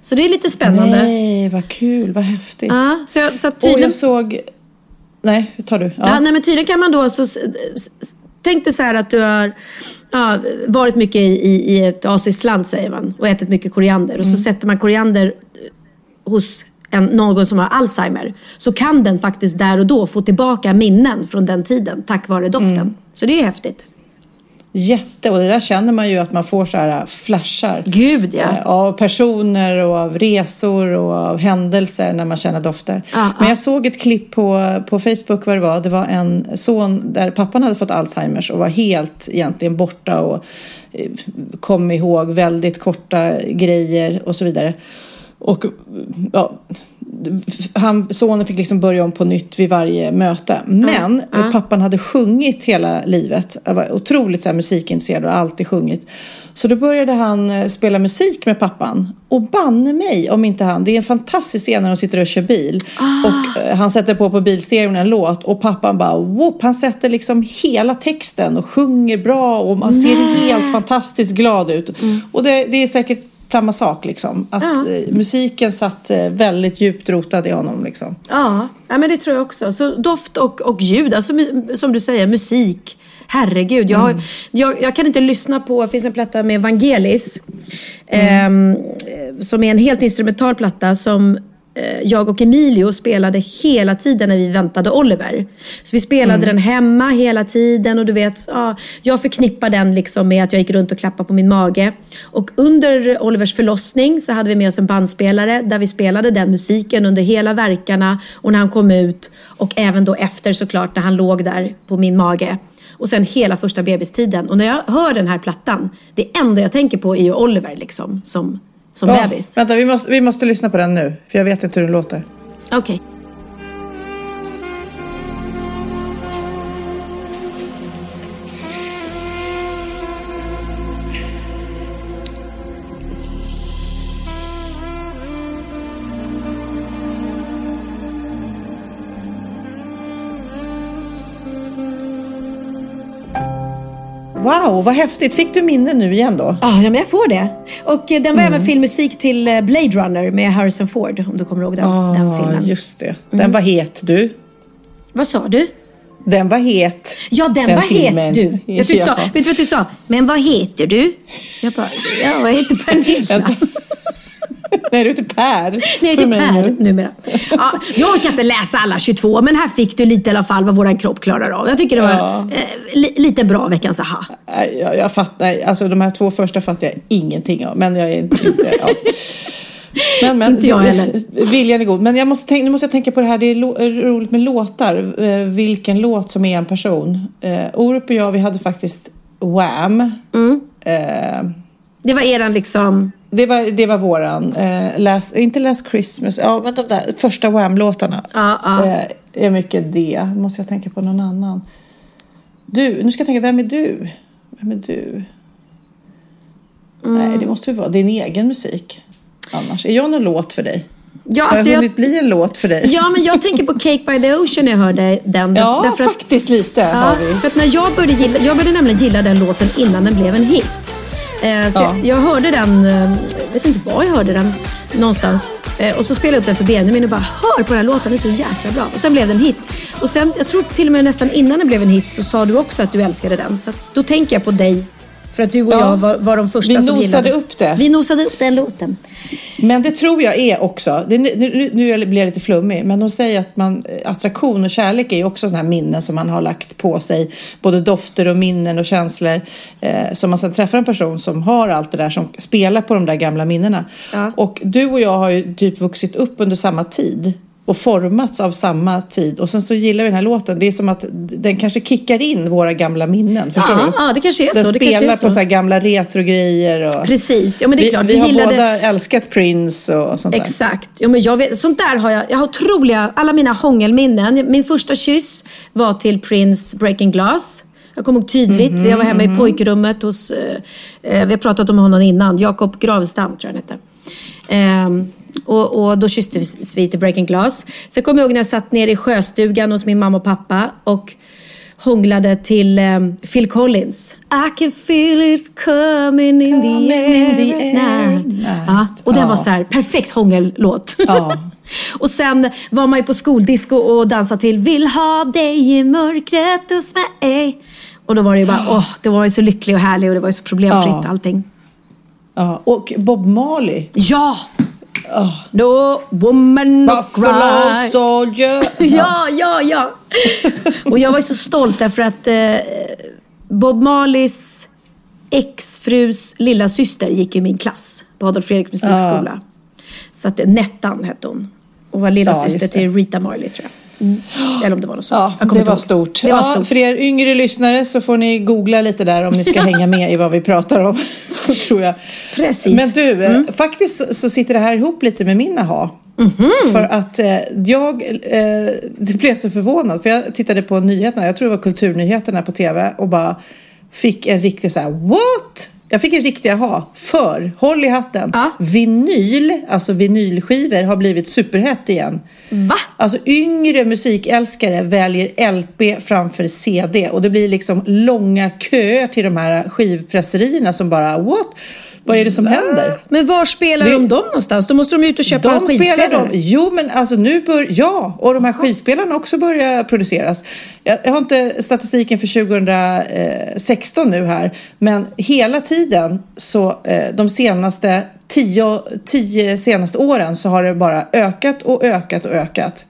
Så det är lite spännande. Nej, vad kul, vad häftigt. Ja, så jag, så att Och tydligen... jag såg... Nej, tar du. Ja. nej, men tydligen kan man då... Så, tänk dig så här att du har ja, varit mycket i, i, i ett asiskt land, säger man, och ätit mycket koriander. Och så sätter man koriander eh, hos en, någon som har Alzheimer. Så kan den faktiskt där och då få tillbaka minnen från den tiden, tack vare doften. Så det är häftigt. Jätte, och det där känner man ju att man får så här flashar. Gud, ja. eh, Av personer och av resor och av händelser när man känner dofter. Ja, Men ja. jag såg ett klipp på, på Facebook vad det var. Det var en son där pappan hade fått Alzheimers och var helt egentligen borta och eh, kom ihåg väldigt korta grejer och så vidare. Och ja, han, sonen fick liksom börja om på nytt vid varje möte. Men eh, pappan hade sjungit hela livet. Han var otroligt så här, musikintresserad och alltid sjungit. Så då började han eh, spela musik med pappan. Och banne mig om inte han, det är en fantastisk scen när de sitter och kör bil. Och eh, han sätter på på bilstereon en låt och pappan bara whoop, han sätter liksom hela texten och sjunger bra och man ser helt fantastiskt glad ut. Och det, det är säkert samma sak liksom. Att Ja. eh, musiken satt eh, väldigt djupt rotad i honom liksom. Ja, ja men det tror jag också. Så doft och, och ljud, alltså som du säger, musik. Herregud, jag, har, jag, jag kan inte lyssna på, det finns en platta med Vangelis. ehm, eh, som är en helt instrumental platta som jag och Emilio spelade hela tiden när vi väntade Oliver. Så vi spelade den hemma hela tiden och du vet, ja, jag förknippar den liksom med att jag gick runt och klappade på min mage. Och under Olivers förlossning så hade vi med oss en bandspelare där vi spelade den musiken under hela verkarna och när han kom ut och även då efter såklart när han låg där på min mage. Och sen hela första bebistiden. Och när jag hör den här plattan, det enda jag tänker på är ju Oliver liksom som, som Ja, bebis. vänta, vi måste, vi måste lyssna på den nu. För jag vet inte hur den låter. Okej. Wow, vad häftigt. Fick du minnen nu igen då? Ah, ja, men jag får det. Och eh, den var även filmmusik till eh, Blade Runner med Harrison Ford, om du kommer ihåg den, den Ja, filmen. just det. Den var het du. Vad sa du? Den var het. Ja, den, Den var filmen. het du. Jag du sa, Ja. vet du vad du sa? Men vad heter du? Jag bara, ja, jag heter Pernilla. Nej, du heter Per. Nej, heter mig Per nu. numera. Ja, jag orkar inte läsa alla 22, men här fick du lite i alla fall vad vår kropp klarar av. Jag tycker det var Ja. eh, li, lite bra veckans aha. Jag, jag fattar, alltså de här två första fattar jag ingenting av. Men jag är inte... inte ja. Men, men, Inte jag heller. Viljan är god. Men jag måste tänka, nu måste jag tänka på det här, det är lo, roligt med låtar. Eh, vilken låt som är en person. Eh, Orup och jag, vi hade faktiskt Wham. Mm. Eh, Det var eran liksom... det, var, det var våran. Eh, last, inte Last Christmas, ja men de där första Wham-låtarna. Ja, ja. Eh, är mycket det. Måste jag tänka på någon annan. Du, nu ska jag tänka, vem är du? Vem är du? Nej, det måste ju vara din egen musik. Annars. Är jag någon låt för dig? Ja, Har alltså jag jag, hunnit bli en låt för dig? ja, men jag tänker på Cake by the Ocean när jag hörde den. Ja, därför att- faktiskt lite Ja, har vi. för att när jag började gilla, jag började nämligen gilla den låten innan den blev en hit. Eh, så Ja. jag, jag hörde den, eh, jag vet inte var jag hörde den någonstans. Eh, och så spelade jag upp den för Benjamin och bara hör på den här låten, den är så jäkla bra. Och sen blev den hit. Och sen, jag tror till och med nästan innan den blev en hit så sa du också att du älskade den. Så att, då tänker jag på dig. För att du och Ja. jag var, var de första Vi som nosade gillade. upp det. Vi nosade upp den låten. Men det tror jag är också, det, nu, nu, blir jag lite flummig, men de säger att man, attraktion och kärlek är ju också sådana här minnen som man har lagt på sig. Både dofter och minnen och känslor. Eh, som man sen träffar en person som har allt det där, som spelar på de där gamla minnena. Ja. Och du och jag har ju typ vuxit upp under samma tid. Och formats av samma tid. Och sen så gillar vi den här låten. Det är som att den kanske kickar in våra gamla minnen. Förstår Ja, du? ja, det kanske är den så. Kanske spelar på så. så gamla retrogrejer. Och... Precis, ja men det är vi, klart. vi, har gillade... båda älskat Prince och sånt där. Exakt. Jo, men jag vet, sånt där har jag. Jag har otroliga, alla mina hångelminnen. Min första kyss var till Prince Breaking Glass. Jag kommer ihåg tydligt. Mhm, jag var hemma i pojkrummet hos, eh, eh, vi har pratat om honom innan, Jakob Gravstam tror jag han hette. Ehm, och, och då kysstes vi till Breaking Glass. Sen kommer jag ihåg när jag satt nere i sjöstugan hos min mamma och pappa och hånglade till ehm, Phil Collins. I can feel it coming in the air, in the air. Ja, och den Ja. var så här perfekt hångellåt. Ja. och sen var man ju på skoldisco och dansade till Vill ha dig i mörkret hos mig. Och då var det ju bara, åh, det var ju så lycklig och härlig och det var ju så problemfritt Ja. allting. Ja, och Bob Marley. Ja! No woman no cry. soldier. Ja, ja, ja. och jag var ju så stolt därför att eh, Bob Marleys exfrus lilla syster gick i min klass på Adolf Fredriks musikskola. Så att Nettan hette hon. Och var lilla Ja, syster till Rita Marley tror jag. Mm. Eller om det var något sånt. Ja, det var stort. Det var ja, stort. För er yngre lyssnare så får ni googla lite där om ni ska hänga med i vad vi pratar om. tror jag. Precis. Men du, eh, faktiskt så- sitter det här ihop lite med min aha. För att eh, jag eh, blev så förvånad. För jag tittade på nyheterna, jag tror det var kulturnyheterna på tv och bara fick en riktig så här what? Jag fick en riktig aha. För, håll i hatten, Ja. vinyl, alltså vinylskivor har blivit superhett igen. Va? Alltså yngre musikälskare väljer LP framför CD och det blir liksom långa köer till de här skivpresserierna som bara what? Vad är det som händer? Men var spelar Det- de dem någonstans? Då måste de ju ut och köpa De spelar skivspelare. de. Jo, men alltså nu bör, ja, och de här skivspelarna också börjar produceras. Jag, jag har inte statistiken för 2016 nu här, men hela tiden så eh, de senaste tio, tio senaste åren så har det bara ökat och ökat och ökat.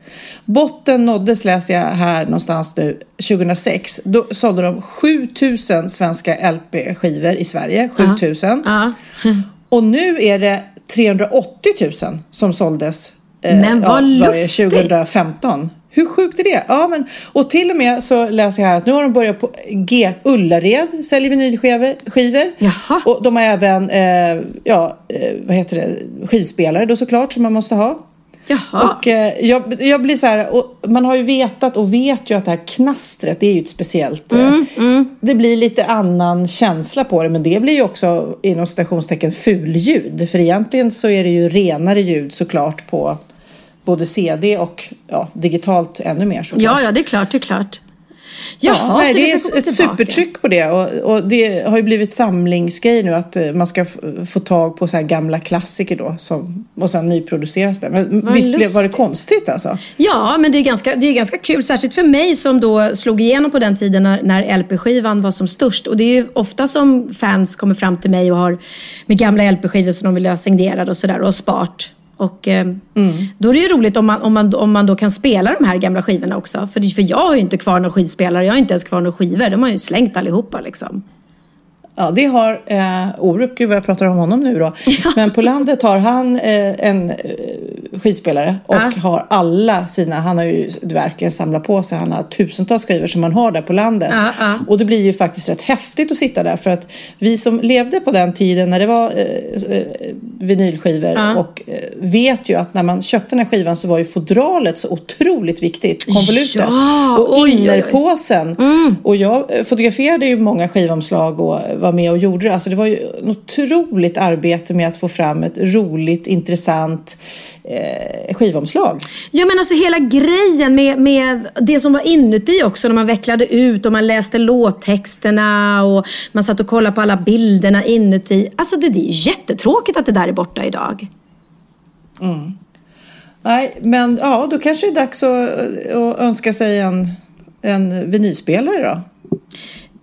Botten nåddes, läser jag här någonstans nu, 2006. Då sålde de 7000 svenska LP-skivor i Sverige. 7000. Ja. Och nu är det 380 000 som såldes. eh, Men vad det, lustigt. 2015. Hur sjukt är det? Ja, men, och till och med så läser jag här att nu har de börjat på G. Ullared säljer vinylskivor. skivor. Jaha. Och de har även eh, ja, eh, vad heter det? skivspelare då såklart som man måste ha. Jaha. Och eh, jag, jag blir så här, man har ju vetat och vet ju att det här knastret, det är ju ett speciellt... eh, Mm, Det blir lite annan känsla på det, men det blir ju också inom citationstecken fulljud. För egentligen så är det ju renare ljud såklart på både CD och ja, digitalt ännu mer såklart. Ja, ja, det är klart, det är klart. Jaha, Ja, nej, det är ett tillbaka. supertryck på det och, och det har ju blivit samlingsgrej nu att eh, man ska få tag på så här gamla klassiker då som, och sen nyproduceras det. Men Vad visst blev, var det lustigt. konstigt alltså? Ja, men det är, ganska, det är ganska kul. Särskilt för mig som då slog igenom på den tiden när, när LP-skivan var som störst. Och det är ju ofta som fans kommer fram till mig och har med gamla LP-skivor som de vill ha signerade och sådär och spart. Och eh, då är det ju roligt om man, om, man, om man då kan spela de här gamla skivorna också. För, för jag har ju inte kvar några skivspelare, jag har inte ens kvar några skivor. De har ju slängt allihopa liksom. Ja, det har eh, Orup, gud vad jag pratar om honom nu då. Men på landet har han eh, en eh, skivspelare och Ja. har alla sina, han har ju verkligen samlat på sig, han har tusentals skivor som man har där på landet. Ja, ja. Och det blir ju faktiskt rätt häftigt att sitta där för att vi som levde på den tiden när det var eh, eh, vinylskivor Ja. och eh, vet ju att när man köpte den här skivan så var ju fodralet så otroligt viktigt, konvolutet. Ja, och innerpåsen. Och jag fotograferade ju många skivomslag och var med och gjorde det. Alltså det var ju ett otroligt arbete med att få fram ett roligt, intressant eh, skivomslag. Ja men alltså hela grejen med, med det som var inuti också när man vecklade ut och man läste låttexterna och man satt och kollade på alla bilderna inuti. Alltså det, det är jättetråkigt att det där är borta idag. Nej, men ja, då kanske det är dags att, att önska sig en, en vinylspelare då.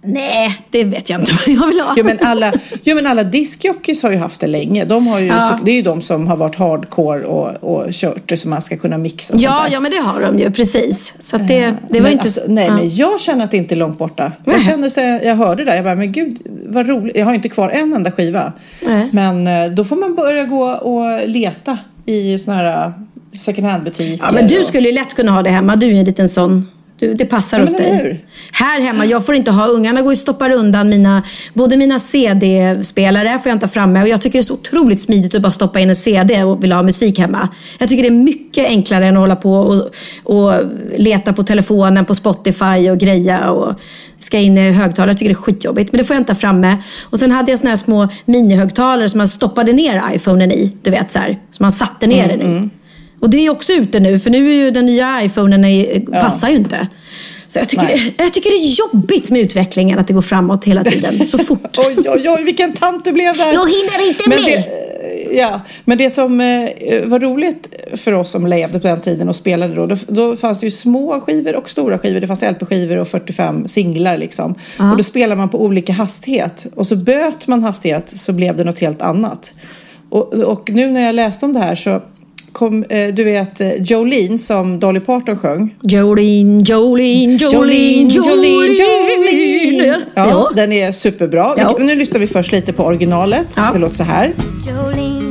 Nej, det vet jag inte vad jag vill ha. Jo men alla, jo, men alla diskjockeys har ju haft det länge. De har ju, Ja. Det är ju de som har varit hardcore och, och kört det så man ska kunna mixa och sånt ja, där. ja, men det har de ju precis. Så det, det var men inte... alltså, nej, ja. men jag känner att det inte är långt borta. Jag känner så jag, jag hörde det, jag bara, men gud vad roligt. Jag har inte kvar en enda skiva. Nej. Men eh, då får man börja gå och leta i såna här eh, second hand-butiker. Ja, men du och- skulle ju lätt kunna ha det hemma. Du är en liten sån. Du, det passar Ja, hos dig. hur? Här hemma, jag får inte ha, ungarna går och stoppar undan mina, både mina CD-spelare får jag inte ha framme och jag tycker det är så otroligt smidigt att bara stoppa in en CD och vilja ha musik hemma. Jag tycker det är mycket enklare än att hålla på och, och leta på telefonen på Spotify och greja och ska in i högtalare. Jag tycker det är skitjobbigt, men det får jag inte ha framme. Och sen hade jag såna här små minihögtalare som man stoppade ner iPhonen i, du vet så här, som man satte ner den i. Och det är också ute nu, för nu är ju den nya iPhonen är, passar ju inte. Så jag tycker, det, jag tycker det är jobbigt med utvecklingen, att det går framåt hela tiden, så fort. Oj, oj, oj, vilken tant du blev där! Jag hinner inte men med! Det, ja, men det som eh, var roligt för oss som levde på den tiden och spelade då, då, då fanns det ju små skivor och stora skivor. Det fanns LP-skivor och 45 singlar liksom. Och då spelade man på olika hastighet. Och så böt man hastighet så blev det något helt annat. Och, och nu när jag läste om det här så kom, eh, du vet eh, Jolene som Dolly Parton sjöng. Jolene, Jolene, Jolene, Jolene, Jolene. Ja, Ja. den är superbra. Ja. Nu lyssnar vi först lite på originalet. Ja. Det låter så här. Jolene, Jolene,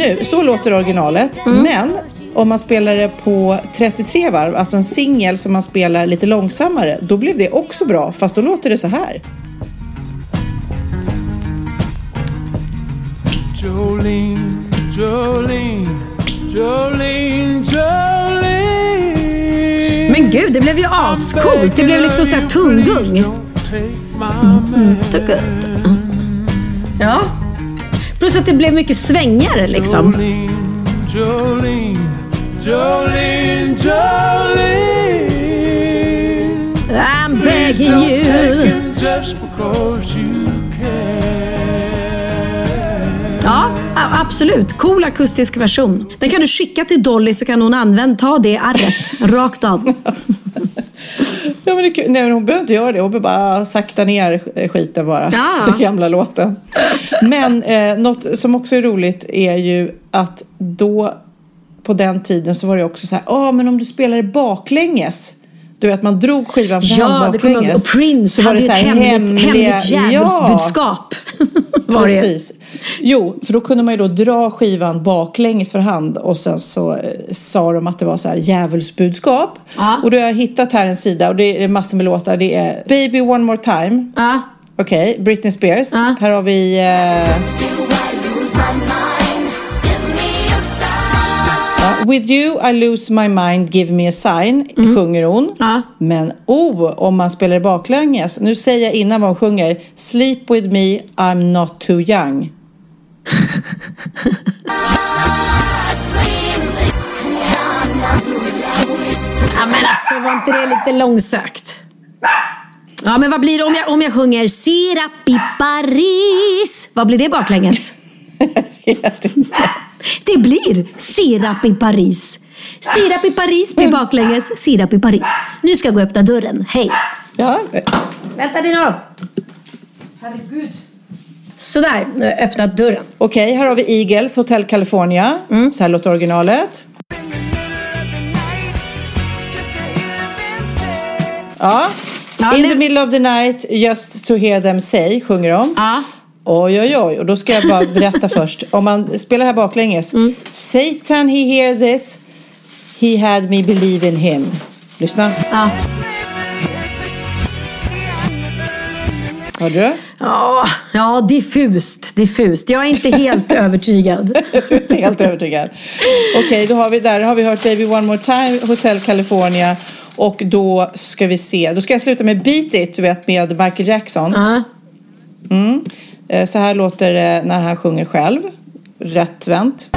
Nu, så låter originalet. Men om man spelar det på 33 varv, alltså en singel som man spelar lite långsammare, då blev det också bra. Fast då låter det så här. Jolene, Jolene, Jolene, Jolene. Men gud, det blev ju ascoolt. Det blev liksom så här tunggung. My man. Ja. Plus att det blev mycket svängare liksom. Jolene, Jolene, Jolene, Jolene. I'm begging you. just because you can. Ja, absolut. Cool akustisk version. Den kan du skicka till Dolly så kan hon använda, ta det arret rakt av. Ja, men det. Nej, hon behöver inte göra det. Hon behöver bara sakta ner skiten bara. Ja. Så gamla låten. Men eh, något som också är roligt är ju att då på den tiden så var det också så här, ja men om du spelar det baklänges. Du vet, man drog skivan för hand Ja, det kommer jag ihåg. baklänges. Och Prince Så hade ju ett hemligt, hemliga- hemligt djävulsbudskap. Var det. Precis. Jo, för då kunde man ju då dra skivan baklänges för hand och sen så eh, sa de att det var så här djävulsbudskap. Ja. Och då har jag hittat här en sida och det är massor med låtar. Det är Baby One More Time. Ja. Okej, Britney Spears. Ja. Här har vi... Eh, With you I lose my mind, give me a sign, sjunger hon. Mm. Ja. Men oh, om man spelar baklänges. Nu säger jag innan vad hon sjunger. Sleep with me, I'm not too young. Ja men alltså var inte det lite långsökt? Ja men vad blir det om jag, om jag sjunger Sirap i Paris? Vad blir det baklänges? Jag vet inte. Det blir Sirap i Paris. Sirap i Paris blir baklänges Sirap i Paris. Nu ska jag gå och öppna dörren. Hej. Ja, Vänta ni nu. Sådär, nu har jag öppnat dörren. Okej, här har vi Eagles, Hotel California. Mm. Så här låter originalet. Ja. Ja, In nu- the middle of the night, just to hear them say, sjunger de. Ja. Oj, oj, oj. Och då ska jag bara berätta först. Om man spelar här baklänges. Mm. Satan, he hear this. He had me believe in him. Lyssna. Ja. Hörde du? Ja, ja, diffust, diffust. Jag är inte helt övertygad. Du är inte helt övertygad. Okej, då har vi där har vi hört Baby One More Time, Hotel California. Och då ska vi se, då ska jag sluta med Beat It, du vet med Michael Jackson. Ja. Mm. Eh, Så här låter det när han sjunger själv. Rättvänt.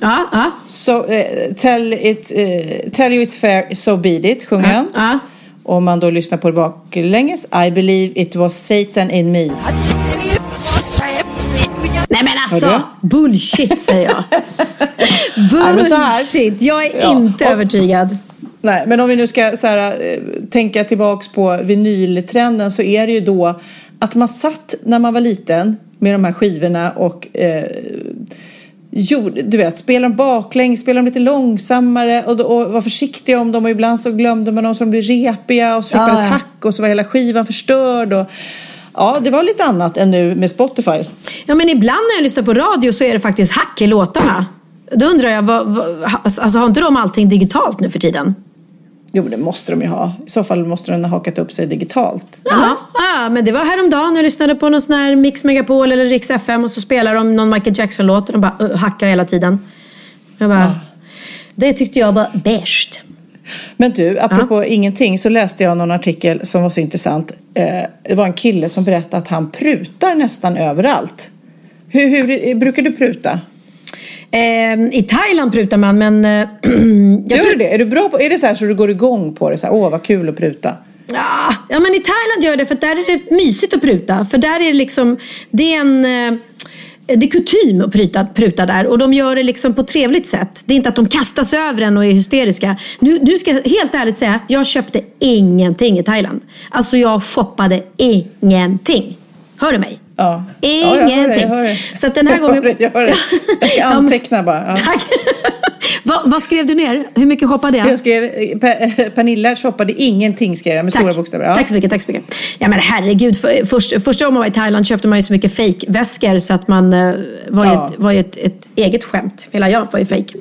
Ja, ja. So, eh, tell, it, eh, tell you it's fair, so beat it, sjunger han. ja. Om man då lyssnar på det baklänges. I believe it was Satan in me. Nej men alltså, bullshit säger jag. Bullshit, jag är Ja, inte övertygad. Nej, men om vi nu ska så här, eh, tänka tillbaks på vinyltrenden så är det ju då att man satt när man var liten med de här skivorna och eh, gjorde, du vet, spelade dem baklänges, spelade dem lite långsammare och, och var försiktiga om dem och ibland så glömde man dem så de blev repiga och så fick Ja, man ett ja. hack och så var hela skivan förstörd och ja, det var lite annat än nu med Spotify. Ja men ibland när jag lyssnar på radio så är det faktiskt hack i låtarna. Då undrar jag, vad, vad, alltså har inte de allting digitalt nu för tiden? Jo, det måste de ju ha. I så fall måste den ha hakat upp sig digitalt. Ja, ja, men det var häromdagen när jag lyssnade på någon sån här Mix Megapol eller Rix FM och så spelar de någon Michael Jackson-låt och de bara uh, hackar hela tiden. Jag bara, Det tyckte jag var bäst. Men du, apropå ingenting så läste jag någon artikel som var så intressant. Eh, det var en kille som berättade att han prutar nästan överallt. Hur, hur brukar du pruta? Eh, I Thailand prutar man men... Eh, jag Gör du det? Är du bra på, är det så här så du går igång på det? Så här, Åh, vad kul att pruta. Ja, ja, men i Thailand gör det för där är det mysigt att pruta. För där är det liksom, det är en... eh, Det är kutym att pruta, pruta där och de gör det liksom på ett trevligt sätt. Det är inte att de kastar sig över en och är hysteriska. Nu, nu ska jag helt ärligt säga, jag köpte ingenting i Thailand. Alltså jag shoppade ingenting. Hör du mig? Ja. Ja, jag hör det, Ingenting. jag hör det. Så den här Jag hör gången... det, jag hör det. Jag ska anteckna bara. Ja. Tack. Vad, vad skrev du ner? Hur mycket shoppade jag? Jag skrev, eh, Per- Pernilla shoppade ingenting skrev jag med stora bokstäver. Ja. Tack så mycket, tack så mycket. Ja men herregud, för, först, första gången man var i Thailand köpte man ju så mycket fake-väskor så att man eh, var ju, Ja. var ju ett, ett eget skämt. Hela jag var ju fake.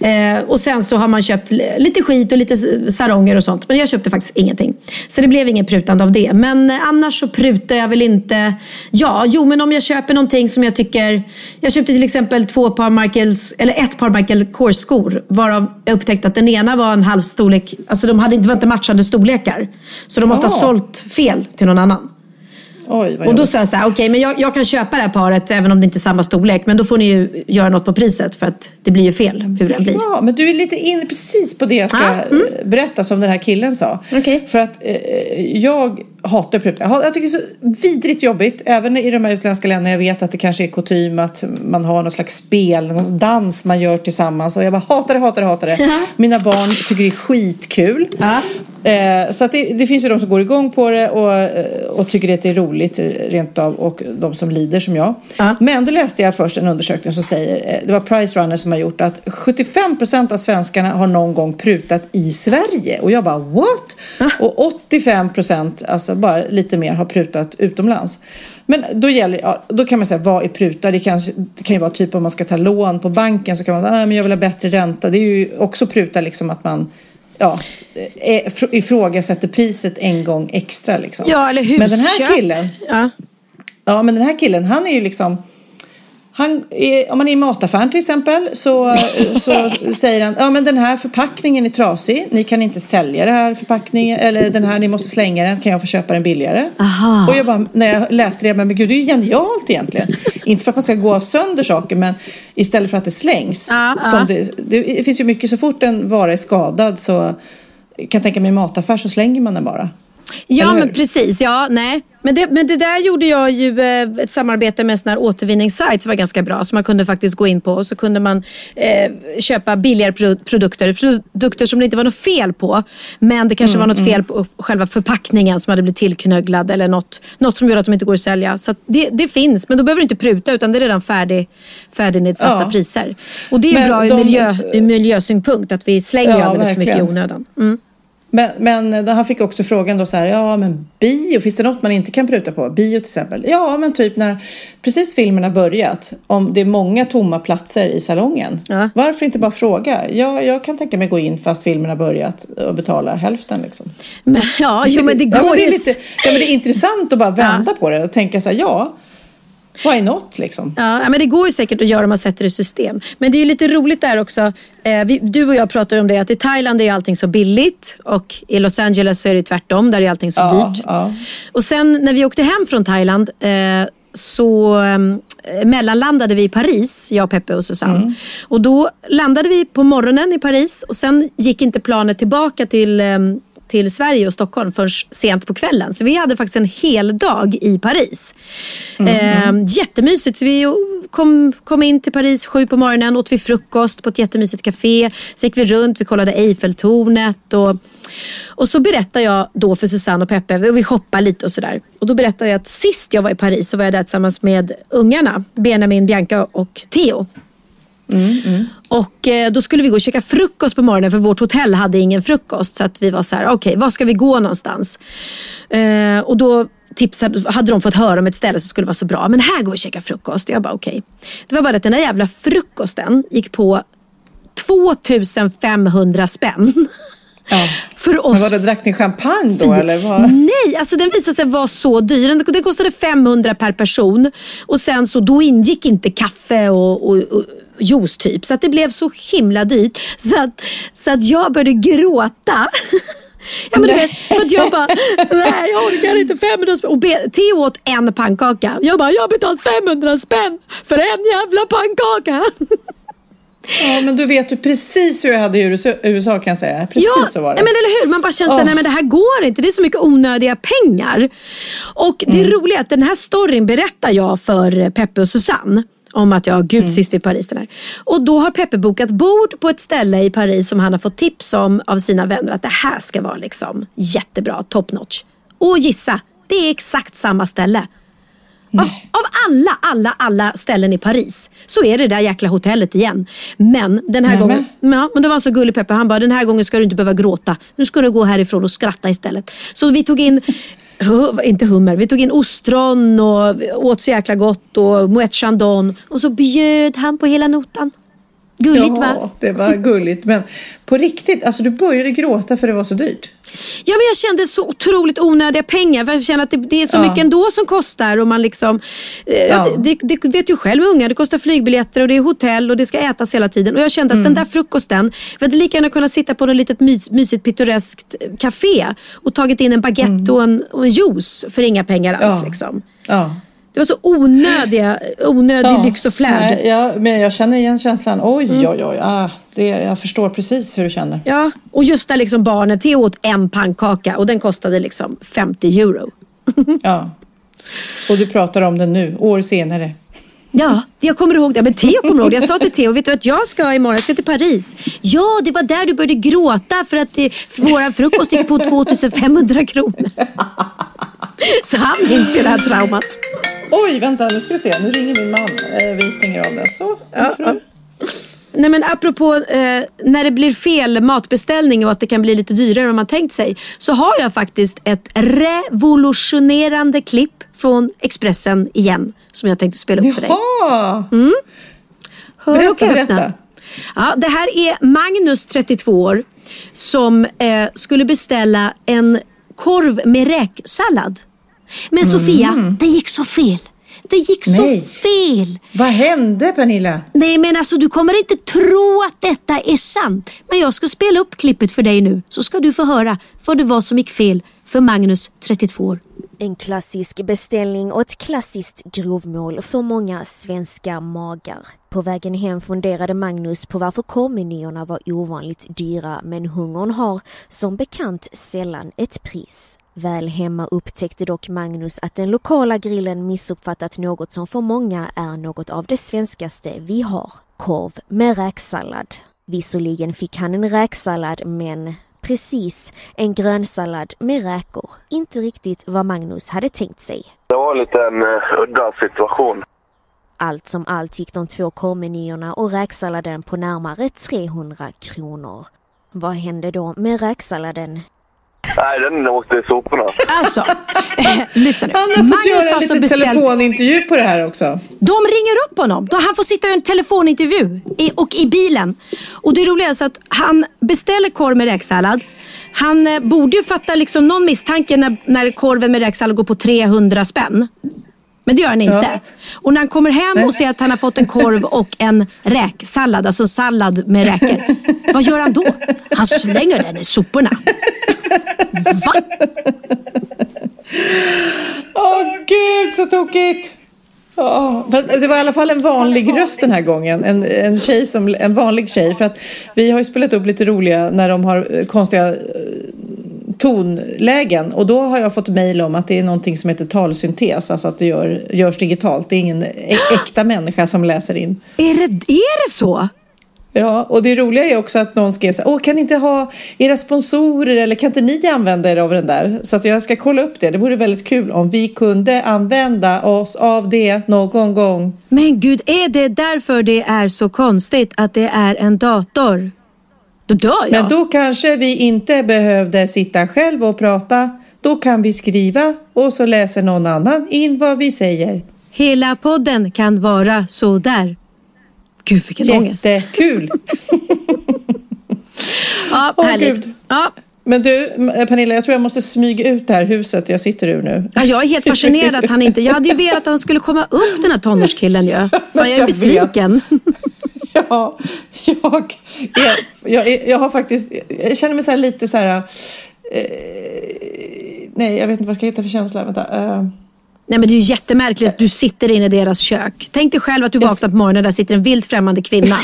Eh, och sen så har man köpt li- lite skit och lite saronger och sånt. Men jag köpte faktiskt ingenting. Så det blev ingen prutande av det. Men eh, annars så prutar jag väl inte. Ja, jo men om jag köper någonting som jag tycker. Jag köpte till exempel två par Michaels, eller ett par Michael Kors-skor. Varav jag upptäckte att den ena var en halv storlek. Alltså de hade, det var inte matchande storlekar. Så de måste ha Ah. sålt fel till någon annan. Oj, Och då sa jag så här, okej men jag, jag kan köpa det här paret även om det inte är samma storlek. Men då får ni ju göra något på priset för att det blir ju fel hur det blir. Ja, men du är lite inne precis på det jag ska Ja, mm. eh, berätta som den här killen sa. Okej. För att eh, jag hatar pruta. Jag tycker det är så vidrigt jobbigt. Även i de här utländska länderna. Jag vet att det kanske är kutym att man har någon slags spel, någon dans man gör tillsammans. Och jag bara hatar det, hatar det, hatar det. Mina barn tycker det är skitkul. Ja. Eh, så att det, det finns ju de som går igång på det och, eh, och tycker att det är roligt rent av och de som lider som jag. Ja. Men då läste jag först en undersökning som säger, eh, det var Price Runner som har gjort att 75% av svenskarna har någon gång prutat i Sverige. Och jag bara what? Och 85% alltså bara lite mer har prutat utomlands. Men då gäller, ja, då kan man säga vad är pruta? Det kan, det kan ju vara typ om man ska ta lån på banken så kan man säga, ah, men jag vill ha bättre ränta. Det är ju också pruta liksom att man ja, eh, ifr- ifrågasätter priset en gång extra liksom. Ja, eller husköp. Men den här killen, Ja. ja men den här killen han är ju liksom han om man är i mataffären till exempel så, så säger han ja men den här förpackningen är trasig. Ni kan inte sälja den här förpackningen eller den här ni måste slänga den. Kan jag få köpa den billigare? Aha. Och jag bara, när jag läste det, jag bara, men gud det är ju genialt egentligen. inte för att man ska gå sönder saker men istället för att det slängs. Som ja. Det, det finns ju mycket, så fort en vara är skadad så kan jag tänka mig i mataffär så slänger man den bara. Ja, men precis. Ja, nej. Men det, men det där gjorde jag ju eh, ett samarbete med en sån här återvinningssajt som var ganska bra. Som man kunde faktiskt gå in på och så kunde man eh, köpa billigare pro- produkter. Produkter som det inte var något fel på. Men det kanske var något fel på själva förpackningen som hade blivit tillknögglad eller något, något som gör att de inte går att sälja. Så att det, det finns, men då behöver du inte pruta utan det är redan färdig, färdignedsatta Ja. priser. Och det är Men bra ur, de- miljö, ur miljösynpunkt att vi slänger Ja, alldeles för mycket i verkligen. onödan. Mm. Men, men han fick också frågan då så här, ja men bio, finns det något man inte kan pruta på? Bio till exempel. Ja men typ när precis filmen har börjat, om det är många tomma platser i salongen. Ja. Varför inte bara fråga? Ja, jag kan tänka mig gå in fast filmen har börjat och betala hälften liksom. Men, ja, jo, men det ja, går men det, är lite, ja, men det är intressant att bara vända på det och tänka så här, ja, why not liksom? Ja, men det går ju säkert att göra om man sätter det i system. Men det är ju lite roligt där också. Eh, du och jag pratar om det att i Thailand är allting så billigt och i Los Angeles så är det tvärtom. Där är allting så Ja, dyrt. ja. Och sen när vi åkte hem från Thailand eh, så eh, mellanlandade vi i Paris, jag, Peppe och Susanne. Mm. Och då landade vi på morgonen i Paris och sen gick inte planet tillbaka till till Sverige och Stockholm förrän sent på kvällen. Så vi hade faktiskt en hel dag i Paris. Eh, jättemysigt. Så vi kom, kom in till Paris sju på morgonen, åt vi frukost på ett jättemysigt café. Så gick vi runt, vi kollade Eiffeltornet och, och så berättade jag då för Susanne och Peppe, och vi shoppade lite och sådär. Och då berättade jag att sist jag var i Paris så var jag där tillsammans med ungarna, Benjamin, Bianca och Theo. Och eh, då skulle vi gå och käka frukost på morgonen för vårt hotell hade ingen frukost. Så att vi var så här, okej, var ska vi gå någonstans? Eh, och då tipsade, hade de fått höra om ett ställe som skulle vara så bra. Men här går vi och käkar frukost. Och jag bara okej. Det var bara att den där jävla frukosten gick på 2500 spänn. Ja. För oss Men vadå, drack ni champagne då eller? Vad? Nej, alltså den visade sig vara så dyr. Den kostade 500 per person. Och sen så då ingick inte kaffe och, och, och juice typ. Så att det blev så himla dyrt. Så att, så att jag började gråta. Ja, men du vet, för att jag bara, nej jag orkar inte 500 spänn. Och Theo åt en pannkaka. Jag bara, jag har betalt 500 spänn för en jävla pannkaka. Ja, men du vet ju precis hur jag hade i USA, kan jag säga. Precis ja, så var det. men eller hur? Man bara känner Åh. nej men det här går inte. Det är så mycket onödiga pengar. Och det Mm. roliga är att den här storyn berättar jag för Peppe och Susanne. Om att jag, gud Mm. sist vi i Paris den här. Och då har Peppe bokat bord på ett ställe i Paris som han har fått tips om av sina vänner. Att det här ska vara liksom jättebra, top notch. Och gissa, det är exakt samma ställe. Av, av alla, alla, alla ställen i Paris så är det där jäkla hotellet igen. Men den här Nämen. gången, ja, men det var så gullig Peppe. Han bara, den här gången ska du inte behöva gråta. Nu ska du gå härifrån och skratta istället. Så vi tog in, inte hummer, vi tog in ostron och åt så jäkla gott och mouette chandon. Och så bjöd han på hela notan. Gulligt va? Ja, det var gulligt. Men på riktigt, alltså du började gråta för det var så dyrt. Ja, men jag kände så otroligt onödiga pengar. För jag känner att det, det är så Ja. mycket ändå som kostar. Och man liksom, eh, Ja. det, det, vet ju själv med unga. Det kostar flygbiljetter och det är hotell och det ska ätas hela tiden. Och jag kände att Mm. den där frukosten, vi hade lika gärna kunnat sitta på något litet mys, mysigt pittoreskt café och tagit in en baguette och, en, och en juice för inga pengar alls. Mm. Ja. Liksom. Ja. Det var så onödiga, onödig Ja. lyx och flärd. Nej, ja, men jag känner igen känslan. Oj, oj, oj. Ah, det, jag förstår precis hur du känner. Ja, och just när liksom barnen, Theo åt en pannkaka och den kostade liksom 50 euro. Ja. Och du pratar om den nu, år senare. Ja, jag kommer ihåg det. Men Theo kommer ihåg det. Jag sa till Theo, vet du att jag ska imorgon? Jag ska till Paris. Ja, det var där du började gråta för att för våra frukost gick på 2500 kronor. Så han minns ju det här traumat. Oj, vänta, nu ska vi se. Nu ringer min man. Eh, Vi stänger av det. Så, Ja, ja. Nej men apropå eh, när det blir fel matbeställning och att det kan bli lite dyrare än man tänkt sig. Så har jag faktiskt ett revolutionerande klipp från Expressen igen. Som jag tänkte spela upp för dig. Jaha! Hör Berätta, och berätta. Ja, det här är Magnus, 32 år, som eh, skulle beställa en korv med räksallad. Men Sofia, det gick så fel. Det gick så Nej. fel. Vad hände Pernilla? Nej men alltså du kommer inte tro att detta är sant. Men jag ska spela upp klippet för dig nu så ska du få höra vad det var som gick fel för Magnus, 32 år. En klassisk beställning och ett klassiskt grovmål för många svenska magar. På vägen hem funderade Magnus på varför korvmenyerna var ovanligt dyra men hungern har som bekant sällan ett pris. Väl hemma upptäckte dock Magnus att den lokala grillen missuppfattat något som för många är något av det svenskaste vi har. Korv med räksallad. Visserligen fick han en räksallad men precis en grönsallad med räkor. Inte riktigt vad Magnus hade tänkt sig. Det var en liten uh, udda situation. Allt som allt gick de två korvmenyerna och räksalladen på närmare 300 kronor. Vad hände då med räksalladen? Nej, den åkte i soporna. Alltså, eh, lyssna nu. Han har fått Magnus göra en alltså liten beställt- telefonintervju på det här också. De ringer upp honom. Han får sitta göra en telefonintervju i, och i bilen. Och det roliga är att han beställer korv med räksallad. Han eh, borde ju fatta liksom någon misstanke när, när korven med räksallad går på 300 spänn. Men det gör han inte. Och när han kommer hem och ser att han har fått en korv och en räksallad, alltså sallad med räkor. Vad gör han då? Han slänger den i soporna. Va? Åh gud, så tokigt! Ja, fast det var i alla fall en vanlig röst den här gången. En, en, tjej som, en vanlig tjej. För att vi har ju spelat upp lite roliga när de har konstiga tonlägen. Och då har jag fått mejl om att det är någonting som heter talsyntes. Alltså att det gör, görs digitalt. Det är ingen äkta människa som läser in. Är det, är det så? Ja, och det roliga är också att någon skrev så här, Åh, kan ni inte ha era sponsorer eller kan inte ni använda er av den där? Så att jag ska kolla upp det. Det vore väldigt kul om vi kunde använda oss av det någon gång. Men gud, är det därför det är så konstigt att det är en dator? Då dör jag. Men då kanske vi inte behövde sitta själv och prata. Då kan vi skriva och så läser någon annan in vad vi säger. Hela podden kan vara så där. Gud, vilken ångest. Jättekul! Ja, Åh, härligt. Gud. Ja. Men du, Pernilla, jag tror jag måste smyga ut det här huset jag sitter ur nu. Ja, jag är helt fascinerad att han inte... Jag hade ju velat att han skulle komma upp den här tonårskillen ju. Fan, jag är Jag besviken. Ja, jag, jag, är, jag har faktiskt, jag känner mig så här lite så här, eh, nej jag vet inte vad jag ska hitta för känsla, vänta. Eh, Nej men det är ju jättemärkligt att du sitter inne i deras kök. Tänk dig själv att du vaknar på morgonen och där sitter en vilt främmande kvinna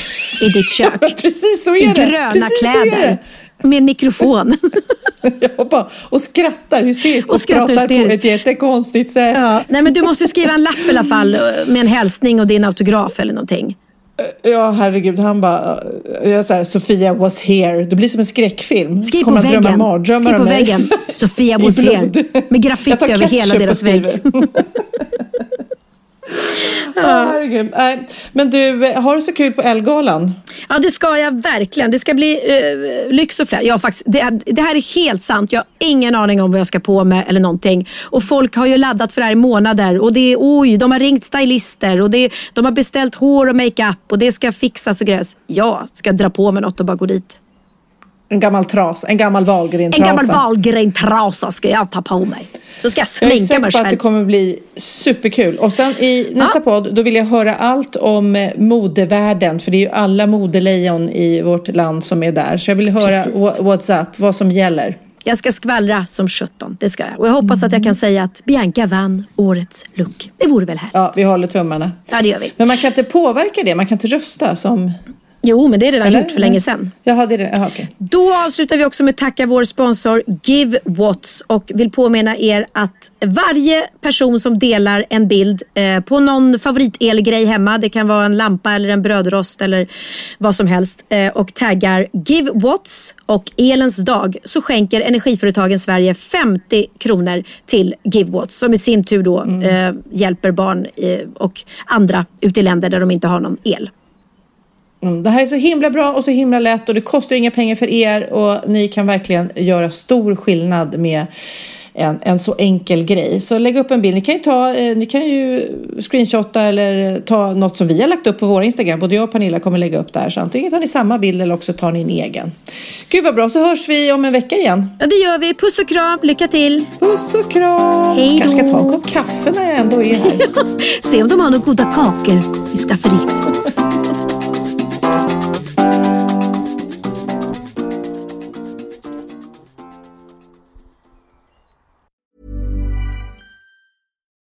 i ditt kök. Precis så är I det. gröna Precis kläder. Med en mikrofon. jag bara, och skrattar hysteriskt och, Och skrattar pratar på hysteriskt. ett jättekonstigt sätt. Ja. Nej men du måste skriva en lapp i alla fall eh, med en hälsning och din autograf eller någonting. Ja, herregud. Han bara, jag är så här, Sofia was here. Det blir som en skräckfilm. Skriv på väggen. Skriv på väggen. Sofia was here. Med Jag graffiti över hela deras vägg. herregud. Nej, Men du, eh, har du så kul på Elgalan? Ja, det ska jag verkligen. Det ska bli uh, lyx och flärd. Ja, faktiskt, det, det här är helt sant. Jag har ingen aning om vad jag ska på med eller någonting. Och folk har ju laddat för det här i månader. Och det är, oj, de har ringt stylister och det, de har beställt hår och makeup och det ska fixas och grejas. Jag ska dra på mig något och bara gå dit. En gammal tras, en gammal En Wahlgren-trasa. gammal Wahlgren-trasa ska jag ta på mig. Så ska jag Jag är sminka säker mig på att det själv. kommer bli superkul. Och sen i nästa podd, då vill jag höra allt om eh, modevärlden. För det är ju alla modelejon i vårt land som är där. Så jag vill höra Precis. what's up, vad som gäller. Jag ska skvallra som 17. Det ska jag. Och jag hoppas att jag kan säga att Bianca vann årets look. Det vore väl här. Ja, vi håller tummarna. Ja, det gör vi. Men man kan inte påverka det, man kan inte rösta som... Jo, men det är redan Eller? gjort för länge sedan. Jaha, det är det. Jaha, okej. Då avslutar vi också med att tacka vår sponsor Give Watts och vill påminna er att varje person som delar en bild eh, på någon favoritelgrej hemma, det kan vara en lampa eller en brödrost eller vad som helst eh, och taggar Give Watts och Elens dag så skänker Energiföretagen Sverige 50 kronor till Give Watts som i sin tur då eh, hjälper barn eh, och andra ute i länder där de inte har någon el. Mm, det här är så himla bra och så himla lätt och det kostar inga pengar för er och ni kan verkligen göra stor skillnad med en, en så enkel grej. Så lägg upp en bild. Ni kan ju, ta, eh, ni kan ju screenshotta eller ta något som vi har lagt upp på vår Instagram. Både jag och Pernilla kommer lägga upp där. Så antingen tar ni samma bild eller också tar ni en egen. Gud vad bra, så hörs vi om en vecka igen. Ja, det gör vi. Puss och kram. Lycka till. Puss och kram. Hej då. Kanske ska ta en kopp kaffe när jag ändå är här. Se om de har några goda kakor i skafferiet.